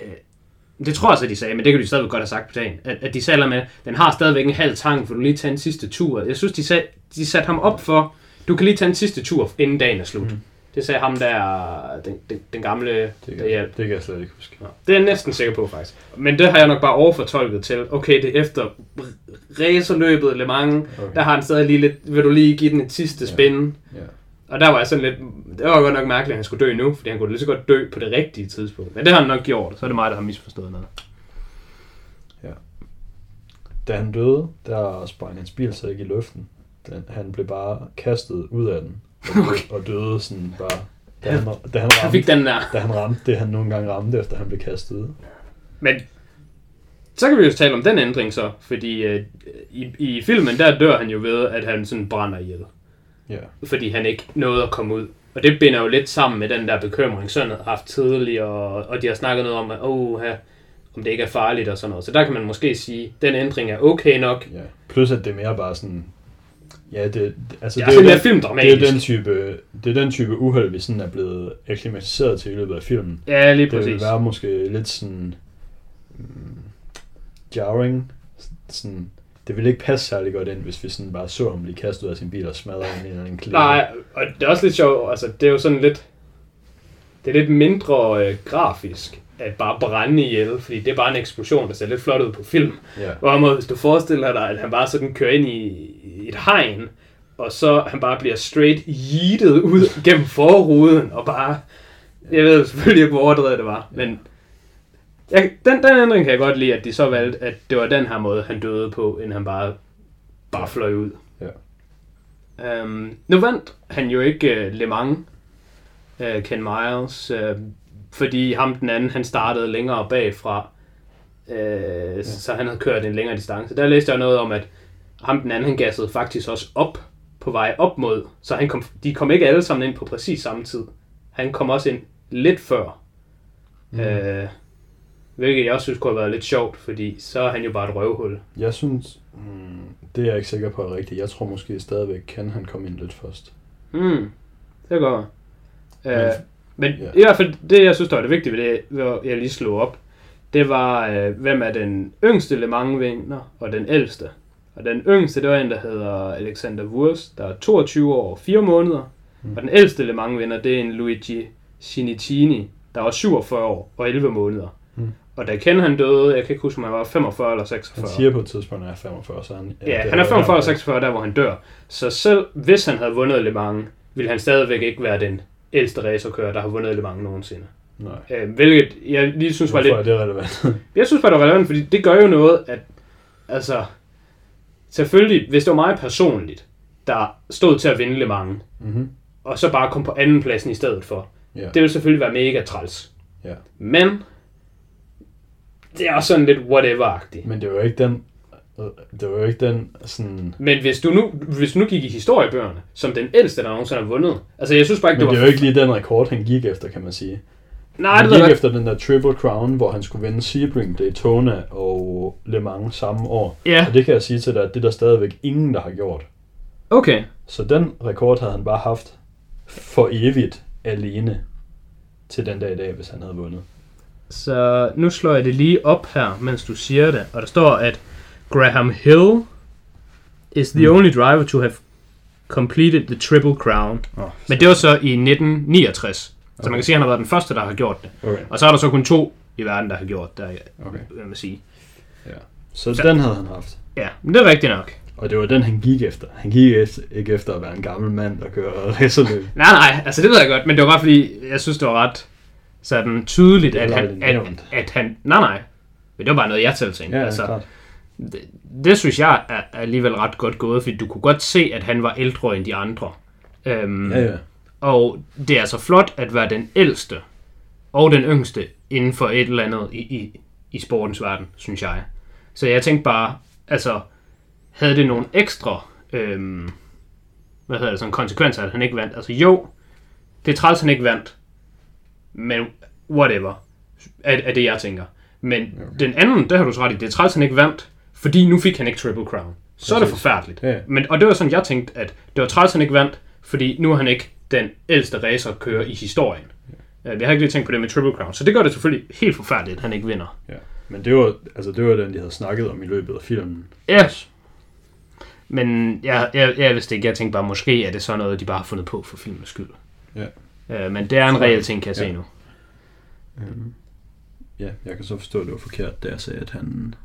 det tror jeg så, de sagde, men det kan de stadigvæk godt have sagt på dagen, at, at de sagde med, den har stadigvæk en halv tank, for du lige tage en sidste tur. Jeg synes, de, sagde, de satte ham op for, du kan lige tage en sidste tur, inden dagen er slut. Mm. Det sagde ham der, den, den, den gamle,
Det
der
kan,
hjalp.
det kan jeg slet ikke huske.
Det er jeg næsten sikker på, faktisk. Men det har jeg nok bare overfortolket til. Okay, det er efter racerløbet Le Mans.
Okay.
Der har han stadig lige lidt... Vil du lige give den et sidste
Ja.
spin?
Ja.
Og der var jeg sådan lidt... Det var godt nok mærkeligt, at han skulle dø nu, fordi han kunne lige så godt dø på det rigtige tidspunkt. Men det har han nok gjort, så er det mig, der har misforstået noget.
Da han døde, der sprang hans bil så ikke i luften. Den, han blev bare kastet ud af den. Og, døde, og døde sådan bare... Da han, da han,
Han fik
ramte,
den der.
da han ramte det, han nogle gange ramte, efter han blev kastet ud.
Men så kan vi jo tale om den ændring så, fordi øh, i, i filmen, der dør han jo ved, at han sådan brænder ihjel.
Ja.
fordi han ikke nåede at komme ud. Og det binder jo lidt sammen med den der bekymring, sønnen har haft tidligere, og, og de har snakket noget om, at oh, her, om det ikke er farligt og sådan noget. Så der kan man måske sige, at den ændring er okay nok.
ja. Plus at det er mere bare sådan... Ja, det, altså,
Ja,
det,
er
den,
filmdramatisk.
det er den type, det er den type uheld, vi sådan er blevet akklimatiseret til i løbet af filmen.
Ja, lige
Det vil
præcis.
være måske lidt sådan... Mm, jarring. Sådan, det ville ikke passe særlig godt ind, hvis vi sådan bare så ham blive kastet ud af sin bil og smadret ind i en eller anden klæde.
Nej, og det er også lidt sjovt, altså det er jo sådan lidt, det er lidt mindre øh, grafisk, at bare brænde ihjel, fordi det er bare en eksplosion, der ser lidt flot ud på film.
Ja.
Hvorimod, hvis du forestiller dig, at han bare sådan kører ind i, et hegn, og så han bare bliver straight yeetet ud gennem forruden, og bare, jeg ved selvfølgelig ikke, hvor overdrevet det var, men jeg, den, den ændring kan jeg godt lide, at de så valgte, at det var den her måde, han døde på, end han bare, bare fløj ud.
Ja.
Um, nu vandt han jo ikke uh, Le Mans, uh, Ken Miles, uh, fordi ham den anden, han startede længere bagfra, uh, ja. så han havde kørt en længere distance. Der læste jeg noget om, at ham den anden, han gassede faktisk også op på vej op mod, så han kom, de kom ikke alle sammen ind på præcis samme tid. Han kom også ind lidt før, mm. uh, hvilket jeg også synes kunne have været lidt sjovt, fordi så er han jo bare et røvhul.
Jeg synes, mm, det er jeg ikke sikker på er rigtigt. Jeg tror måske stadigvæk, kan han komme ind lidt først.
Hmm, det går.
Men-
Men
Ja.
ja. i hvert fald, det jeg synes, der var det vigtige ved det, hvor jeg lige slog op, det var, øh, hvem er den yngste Le Mans vinder, og den ældste. Og den yngste, det var en, der hedder Alexander Wurz, der er 22 år og 4 måneder.
Mm.
Og den ældste Le Mans vinder, det er en Luigi Cinicini, der var 47 år og 11 måneder.
Mm.
Og da Ken han døde, jeg kan ikke huske, om han var 45 eller
Han
46.
siger på et tidspunkt, at han er 45, så han...
Ja,
det
han er
jo
45 eller
der-
46, der hvor han dør. Så selv hvis han havde vundet Le Mans, ville han stadigvæk ikke være den ældste racerkører, der har vundet Le Mans nogensinde.
Nej.
Øh, hvilket jeg lige synes var
Hvorfor
lidt...
er det relevant?
Jeg synes bare, det var relevant, fordi det gør jo noget, at... Altså... selvfølgelig, hvis det var mig personligt, der stod til at vinde Le Mans,
Mhm.
og så bare kom på anden pladsen i stedet for,
Ja.
det ville selvfølgelig være mega træls.
Ja.
Men, det er også sådan lidt whatever-agtigt.
Men det var jo ikke den... Det var jo ikke den sådan...
Men hvis du, nu, hvis du nu gik i historiebøgerne, som den ældste, der nogensinde har vundet, altså jeg synes bare ikke,
Men
det
det
var...
er jo ikke lige den rekord, han gik efter, kan man sige.
Nej,
han
det
gik
godt.
efter den der Triple Crown, hvor han skulle vinde Sebring, Daytona og Le Mans samme år.
Ja,
Og det kan jeg sige til dig, at det er der stadigvæk ingen, der har gjort.
okay.
Så den rekord havde han bare haft for evigt alene til den dag i dag, hvis han havde vundet.
Så nu slår jeg det lige op her, mens du siger det. Og der står, at Graham Hill is the
Mm.
only driver to have completed the Triple Crown.
Oh,
Men det var så i 1969. Så man
Okay.
kan sige, at han har været den første, der har gjort det.
Okay,
Og så er der så kun to i verden, der har gjort det,
okay.
vil man sige.
Så
Så-
den havde han haft.
Ja, men det er rigtigt nok.
Og det var den, han gik efter. Han gik efter, ikke efter at være en gammel mand, der kører racerløb.
Nej, nej, altså det ved jeg godt, men det var bare fordi, jeg synes, det var ret sådan tydeligt,
Det
at han, at, at han... Nej, nej. Men det var bare noget, jeg selv tænkte.
Ja,
altså,
klart.
Det, det synes jeg er alligevel ret godt gået, fordi du kunne godt se, at han var ældre end de andre. Øhm,
Ja, ja.
Og det er altså flot at være den ældste og den yngste inden for et eller andet i, i, i sportens verden, synes jeg. Så jeg tænkte bare, altså, havde det nogle ekstra, øhm, hvad hedder det, sådan konsekvenser, at han ikke vandt? Altså jo, det er træls, han ikke vandt, men whatever, er, er det, jeg tænker. Men
Okay.
den anden, der har du så ret i, det er træls, han ikke vandt, fordi nu fik han ikke Triple Crown. Så er det
Præcis.
forfærdeligt.
Ja.
Men, og det var sådan, jeg tænkte, at det var træls, han ikke vandt, fordi nu er han ikke den ældste racer kører i historien. Ja. Jeg har ikke lige tænkt på det med Triple Crown, så det gør det selvfølgelig helt forfærdeligt, at han ikke vinder.
ja. Men det var, altså, det var den, de havde snakket om i løbet af filmen.
Ja. Men jeg, jeg, jeg vidste ikke, jeg tænkte bare, måske er det sådan noget, de bare har fundet på for filmens skyld.
Ja.
Øh, men det er en reel ting, kan jeg se
ja.
nu.
Øhm, ja, jeg kan så forstå, at det var forkert, da jeg sagde, at han,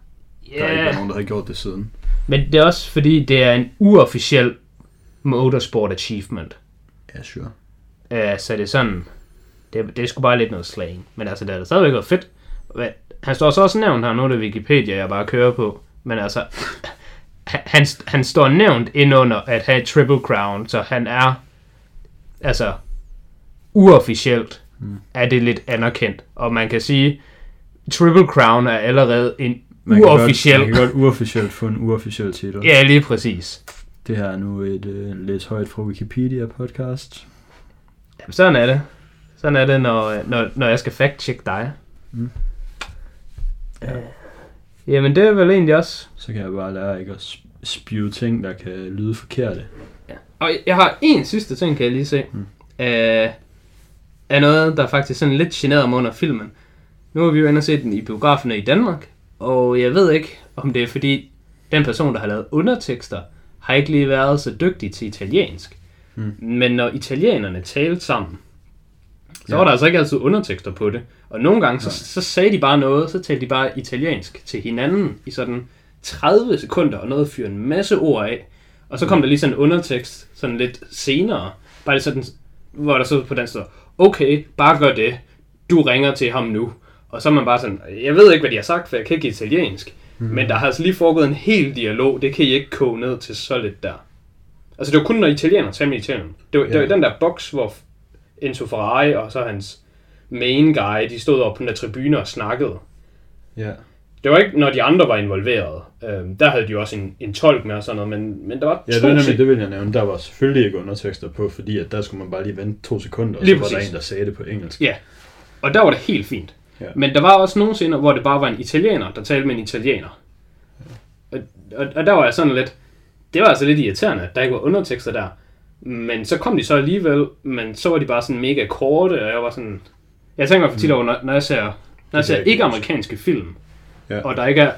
Ja,
der ikke var nogen, der havde gjort det siden.
men det er også fordi, det er en uofficiel motorsport achievement.
Ja, sure.
Øh, så det er sådan, det, det er sgu bare lidt noget slang. Men altså, det har da stadigvæk været fedt. Han står så også nævnt her, nu er det Wikipedia, jeg bare kører på. Men altså, han, han står nævnt ind under at have Triple Crown, så han er, altså, uofficielt
Mm.
er det lidt anerkendt. Og man kan sige, Triple Crown er allerede en
Man kan
uofficiel...
Godt, man kan godt uofficielt få en uofficiel titel.
Ja, lige præcis.
Det her er nu et øh, lidt højt fra Wikipedia-podcast.
Jamen, sådan er det. Sådan er det, når, når, når jeg skal fact-check dig.
Mm.
Ja. Jamen, det er vel egentlig også...
Så kan jeg bare lære ikke at sp- spew ting, der kan lyde forkerte.
Og jeg har en sidste ting, kan jeg lige se.
Mm.
Øh, er noget, der faktisk sådan lidt generede mig under filmen. Nu har vi jo og set den i biograferne i Danmark, og jeg ved ikke, om det er fordi, den person, der har lavet undertekster, har ikke lige været så dygtig til italiensk.
Mm.
Men når italienerne talte sammen, så
Ja.
var der altså ikke altid undertekster på det. Og nogle gange, så, så sagde de bare noget, så talte de bare italiensk til hinanden i sådan 30 sekunder, og noget fyre en masse ord af. Og så kom der lige sådan en undertekst, sådan lidt senere, bare sådan, hvor der så på den står, okay, bare gør det, du ringer til ham nu. Og så er man bare sådan, jeg ved ikke, hvad de har sagt, for jeg kan ikke italiensk. Mm. Men der har altså lige foregået en hel dialog, det kan I ikke koge ned til så lidt der. Altså det var kun når italiener talte med italiener. Det var, ja. det var den der boks, hvor Enzo Ferrari og så hans main guy, de stod oppe på den der tribune og snakkede.
Ja.
Det var ikke, når de andre var involveret. Øhm, der havde de jo også en, en tolk med og sådan noget, men, men der var
Ja,
to
det, var nemlig, det vil jeg nævne. Der var selvfølgelig ikke undertekster på, fordi at der skulle man bare lige vente to sekunder, og
Lige
så var der en, der sagde det på engelsk.
Ja, og der var det helt fint.
Ja.
Men der var også nogle scener, hvor det bare var en italiener, der talte med en italiener. Og, og, og der var jeg sådan lidt... Det var altså lidt irriterende, at der ikke var undertekster der. Men så kom de så alligevel, men så var de bare sådan mega korte, og jeg var sådan... Jeg tænker for tit over, når, når jeg ser, når jeg
Det
ser
kan jeg
ikke
ikke
amerikanske film,
Ja.
og der ikke er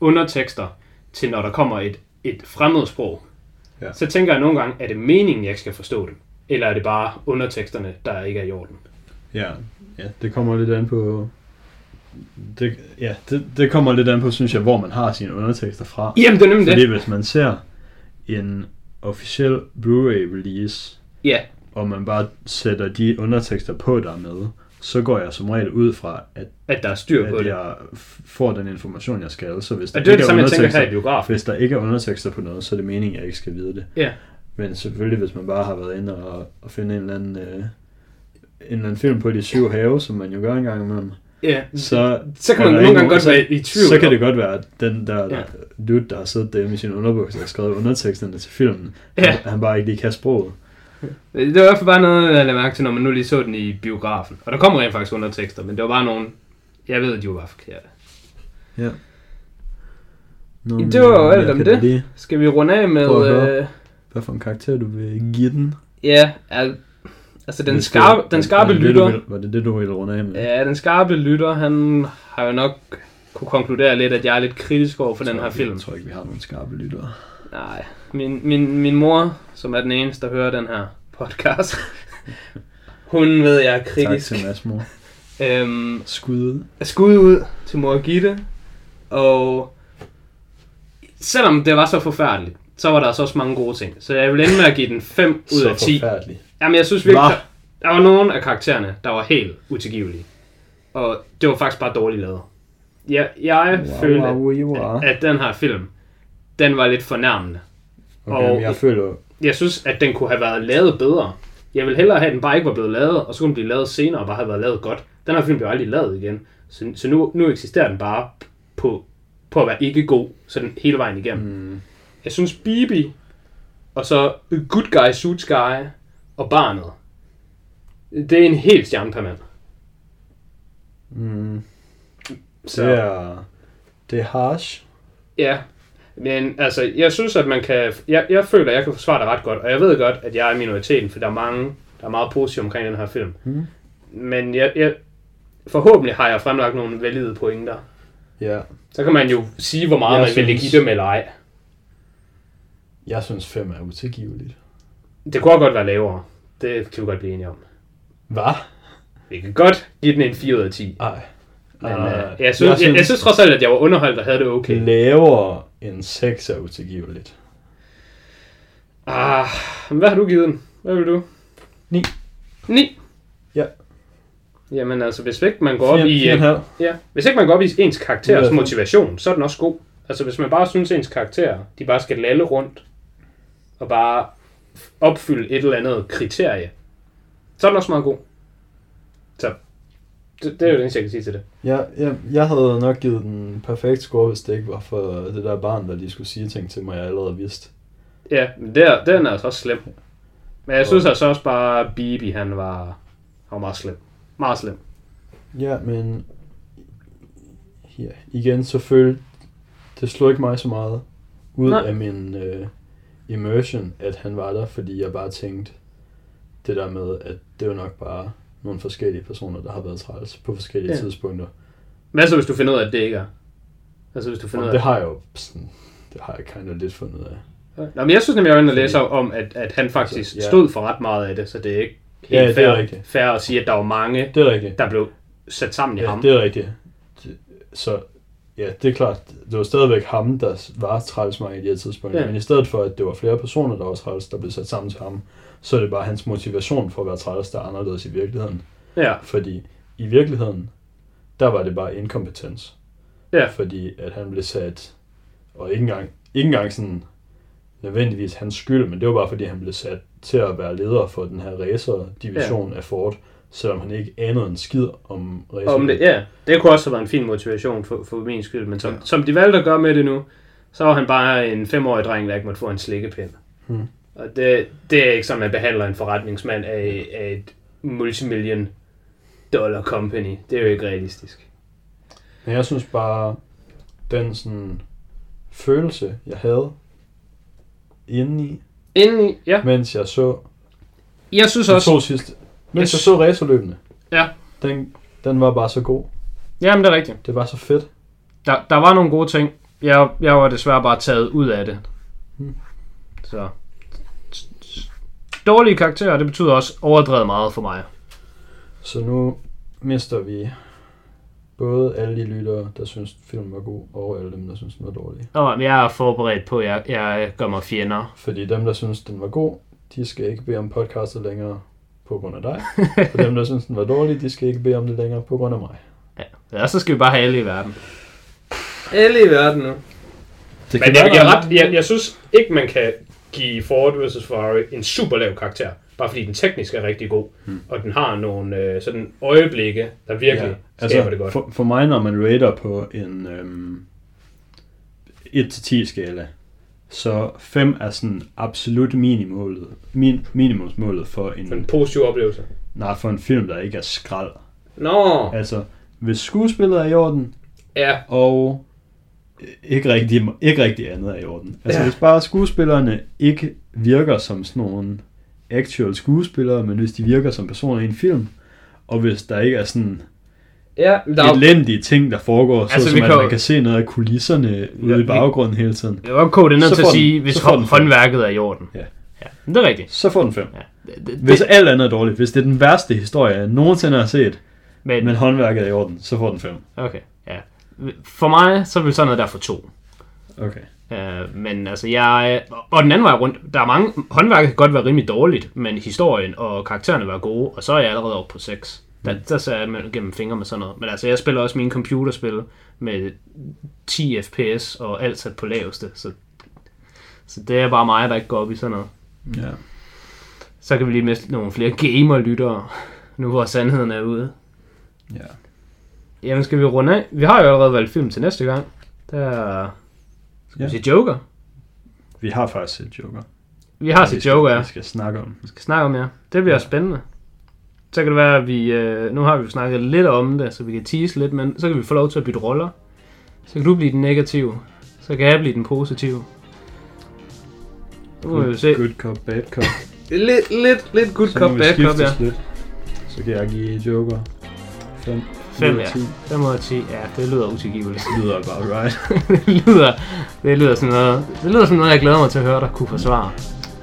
undertekster til, når der kommer et, et fremmedsprog,
Ja.
så tænker jeg nogle gange, er det meningen, jeg ikke skal forstå dem? Eller er det bare underteksterne, der ikke er i orden?
Ja, ja det kommer lidt an på... Det, ja, det, det kommer lidt an på, synes jeg, hvor man har sine undertekster fra.
Jamen, det er nemlig
Fordi
det.
hvis man ser en officiel Blu-ray release,
Ja,
og man bare sætter de undertekster på, der er med, så går jeg som regel ud fra, at,
At der er styr på
at
det.
jeg får den information, jeg skal. Så hvis der,
det er det
ikke
her i
undertekster, hvis der ikke er undertekster på noget, så er det meningen, at jeg ikke skal vide det.
Ja.
Men selvfølgelig, hvis man bare har været inde og, og finde en eller anden... Øh, en eller anden film på de syv have, som man jo gør en gang imellem,
Ja,
så,
så kan
er
man nogle gange
nogen-
godt
så-
være i tvivl.
så kan det godt være, at den der,
Ja.
der dude, der har siddet derhjemme i sin underbukser og skrevet underteksterne til filmen,
Ja.
han, han bare ikke lige kan sproget.
Det var i hvert fald bare noget, jeg lagde mærke til, når man nu lige så den i biografen. Og der kom rent faktisk undertekster, men det var bare nogle... Jeg ved, at de var forkerte.
Ja. Nå,
Det var jo alt
jeg
om det.
Lige,
Skal vi runde af med... Øh,
hvad for en karakter du vil give den?
ja, al, altså den skarpe,
det-
den skarpe
var det det,
lytter...
vil- Var det det, du ville runde af med?
Ja, den skarpe lytter, han har jo nok kunne konkludere lidt, at jeg er lidt kritisk over for den her
tror
film.
ikke- Jeg tror ikke, vi har nogen skarpe lyttere.
Nej, min, min, min mor, som er den eneste, der hører den her podcast, hun ved, jeg er
Tak
kritisk.
til Mads mor.
Øhm,
Skud ud.
skud ud til mor Gitte, og selvom det var så forfærdeligt, så var der altså også mange gode ting. Så jeg vil ende med at give den 5 ud af 10.
Så forfærdeligt.
Jamen, jeg synes virkelig, der, der var nogle af karaktererne, der var helt utilgivelige. Og det var faktisk bare dårligt lavet. Jeg, jeg
Wow,
følte,
wow, wow,
at, at den her film, den var lidt fornærmende.
Okay,
og-
jeg føler...
Jeg synes, at den kunne have været lavet bedre. Jeg vil hellere have, at den bare ikke var blevet lavet, og så kunne den blive lavet senere og bare have været lavet godt. Den her film blev aldrig lavet igen. Så, så nu, nu eksisterer den bare på, på at være ikke god, så den hele vejen igennem.
Mm,
Jeg synes Bibi, og så Good Guy, Suits Guy og barnet, det er en helt stjerne per mand.
mm,
Så,
det er... Det er harsh.
Ja, men altså, jeg synes, at man kan... Jeg, jeg føler, at jeg kan forsvare det ret godt, og jeg ved godt, at jeg er minoriteten, for der er mange, der er meget positive omkring den her film.
Mm.
Men jeg, jeg, forhåbentlig har jeg fremlagt nogle valide pointer.
Ja.
Så kan man jo sige, hvor meget
Jeg
man vil
synes-
give dem eller ej.
Jeg synes 5 er utilgiveligt.
Det kunne også godt være lavere. Det kan vi godt blive enige om.
Hvad?
Vi kan godt give den en 4 ud af 10.
Ej.
Men øh, jeg, synes, jeg, jeg, jeg synes trods alt, at jeg var underholdt og havde det okay.
Lavere end 6 er utilgiveligt.
Ah, men hvad har du givet den? Hvad vil du?
Ni.
9?
Ja.
Jamen altså, hvis ikke man går op i...
Fire,
øh,
fire og en halv.
Ja, hvis ikke man går op i ens karakterers motivation, så er den også god. Altså hvis man bare synes, ens karakterer, de bare skal lalle rundt, og bare opfylde et eller andet kriterie, så er den også meget god. Så det, det er jo det eneste, jeg kan sige til det.
Jeg, jeg, jeg havde nok givet den perfekt score, hvis det ikke var for det der barn, der lige skulle sige ting til mig, jeg allerede vidste.
Ja, men der, den er altså også slem. Men jeg synes altså også bare, at Bibi, han var, han var meget slem. Meget slem.
Ja, men ja, igen, så følte det slog ikke mig så meget ud.
Nej.
af min øh, immersion, at han var der, fordi jeg bare tænkte det der med, at det var nok bare nogle forskellige personer, der har været træls på forskellige
Ja.
ja. tidspunkter.
Hvad så, hvis du finder ud af, at det ikke er? Altså hvis du finder ud
det har jeg jo sådan, det har jeg kind of lidt fundet ud af.
Nå, men jeg synes nemlig, jeg var inde og
Fordi-
læse om, at, at han faktisk
Altså, ja.
stod for ret meget af det, så det er ikke helt
Ja, det er
fair,
rigtigt.
fair at sige, at der var mange,
Det er rigtigt.
der blev sat sammen i
Ja,
ham.
det er rigtigt. Det- Så ja, det er klart, det var stadigvæk ham, der var træls mig i de her tidspunkter.
Ja.
Ja. Men i stedet for, at det var flere personer, der var træls, der blev sat sammen til ham, så er det bare hans motivation for at være træls, der er anderledes i virkeligheden.
Ja,
Fordi i virkeligheden, der var det bare inkompetens.
Ja.
Fordi at han blev sat, og ikke engang, ikke engang sådan nødvendigvis hans skyld, men det var bare fordi, han blev sat til at være leder for den her racer-division ja. af Ford, selvom han ikke anede en skid om racer.
om det, ja, det kunne også have været en fin motivation for, for min skyld, men som,
Ja.
som de valgte at gøre med det nu, så var han bare en femårig dreng, der ikke måtte få en slikkepind.
Hmm.
Og det, det er ikke sådan, man behandler en forretningsmand af, af et multimillion dollar company. Det er jo ikke realistisk.
Men jeg synes bare, den sådan følelse, jeg havde indeni,
Indeni, ja,
mens jeg så
jeg synes
de
også,
to sidste, mens
Jeg
jeg så racerløbene,
Ja.
den, den var bare så god.
jamen det er rigtigt.
Det var så fedt.
Der, der var nogle gode ting. Jeg, jeg var desværre bare taget ud af det.
Hmm.
Så. Dårlige karakterer, det betyder også overdrevet meget for mig.
Så nu mister vi både alle de lyttere, der synes filmen var god, og alle dem, der synes den var dårlig.
Og jeg er forberedt på, at jeg, jeg gør mig fjender.
Fordi dem, der synes den var god, de skal ikke bede om podcastet længere på grund af dig. Og dem, der synes, den var dårlig, de skal ikke bede om det længere på grund af mig.
Ja, så skal vi bare have alle i verden. Alle i verden nu.
Det
Men jeg, jeg, ret, jeg, jeg synes ikke, man kan give Ford vs. Ferrari en super lav karakter. Bare fordi den teknisk er rigtig god.
Hmm.
Og den har nogle øh, sådan øjeblikke, der virkelig ja, skaber det godt.
For, for mig, når man rater på en øhm, 1-10 skala, så 5 er sådan absolut minimålet, min, minimumsmålet for en,
For en positiv oplevelse.
nej, for en film, der ikke er skrald.
Nå,
Altså, hvis skuespillet er i orden,
ja.
og ikke rigtig, ikke rigtig andet er i orden. Altså,
ja.
hvis bare skuespillerne ikke virker som sådan nogle actual skuespillere, men hvis de virker som personer i en film, og hvis der ikke er sådan
Ja, der er,
elendige ting, der foregår, så
Altså,
altså,
vi
som at
kan
man
jo-
kan se noget af kulisserne ude
Ja,
i
vi-
baggrunden hele tiden,
jeg var kode det ned
Så
til at
den-
sige, hvis
så får den
hå-
fem.
håndværket er i orden.
Ja.
ja. Men det er rigtigt.
så får den 5.
Ja. Det, det,
Hvis
det,
alt andet er dårligt, hvis det er den værste historie, jeg nogensinde har set,
men,
men håndværket er i orden, så får den 5.
okay, ja. For mig, så vil sådan noget der få to.
Okay.
Uh, men altså, jeg... Og den anden vej rundt, der er mange... Håndværket kan godt være rimelig dårligt, men historien og karaktererne var gode, og så er jeg allerede oppe på 6. Der, der ser jeg med- gennem fingre med sådan noget. Men altså, jeg spiller også mine computerspil med 10 fps og alt sat på laveste, så, så det er bare mig, der ikke går op i sådan noget.
Ja.
Så kan vi lige miste nogle flere gamer-lyttere, nu hvor sandheden er ude.
ja.
Jamen, skal vi runde af? Vi har jo allerede valgt film til næste gang. Der skal vi
Ja.
sige Joker.
Vi har faktisk set Joker.
Vi har
Vi
set Joker, ja.
Vi skal snakke om.
Vi skal snakke om, ja. Det bliver
Ja.
spændende. Så kan det være, at vi... Øh, nu har vi jo snakket lidt om det, så vi kan tease lidt, men så kan vi få lov til at bytte roller. Så kan du blive den negative. Så kan jeg blive den positive. Nu må vi jo se.
Good cop, bad cop.
Lidt, lidt, lidt good
Så
cop,
må vi
bad cop, ja.
lidt. Så kan jeg give Joker 5.
5, ja. 5 ud af 10, ja, det lyder utilgiveligt.
Lyder about right.
det lyder, det lyder sådan noget, det lyder sådan noget, jeg glæder mig til at høre dig kunne forsvare.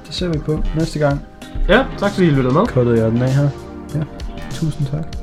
Det ser vi på næste gang.
Ja, tak fordi I lyttede med.
Cuttede jeg den af her. Ja. Tusind tak.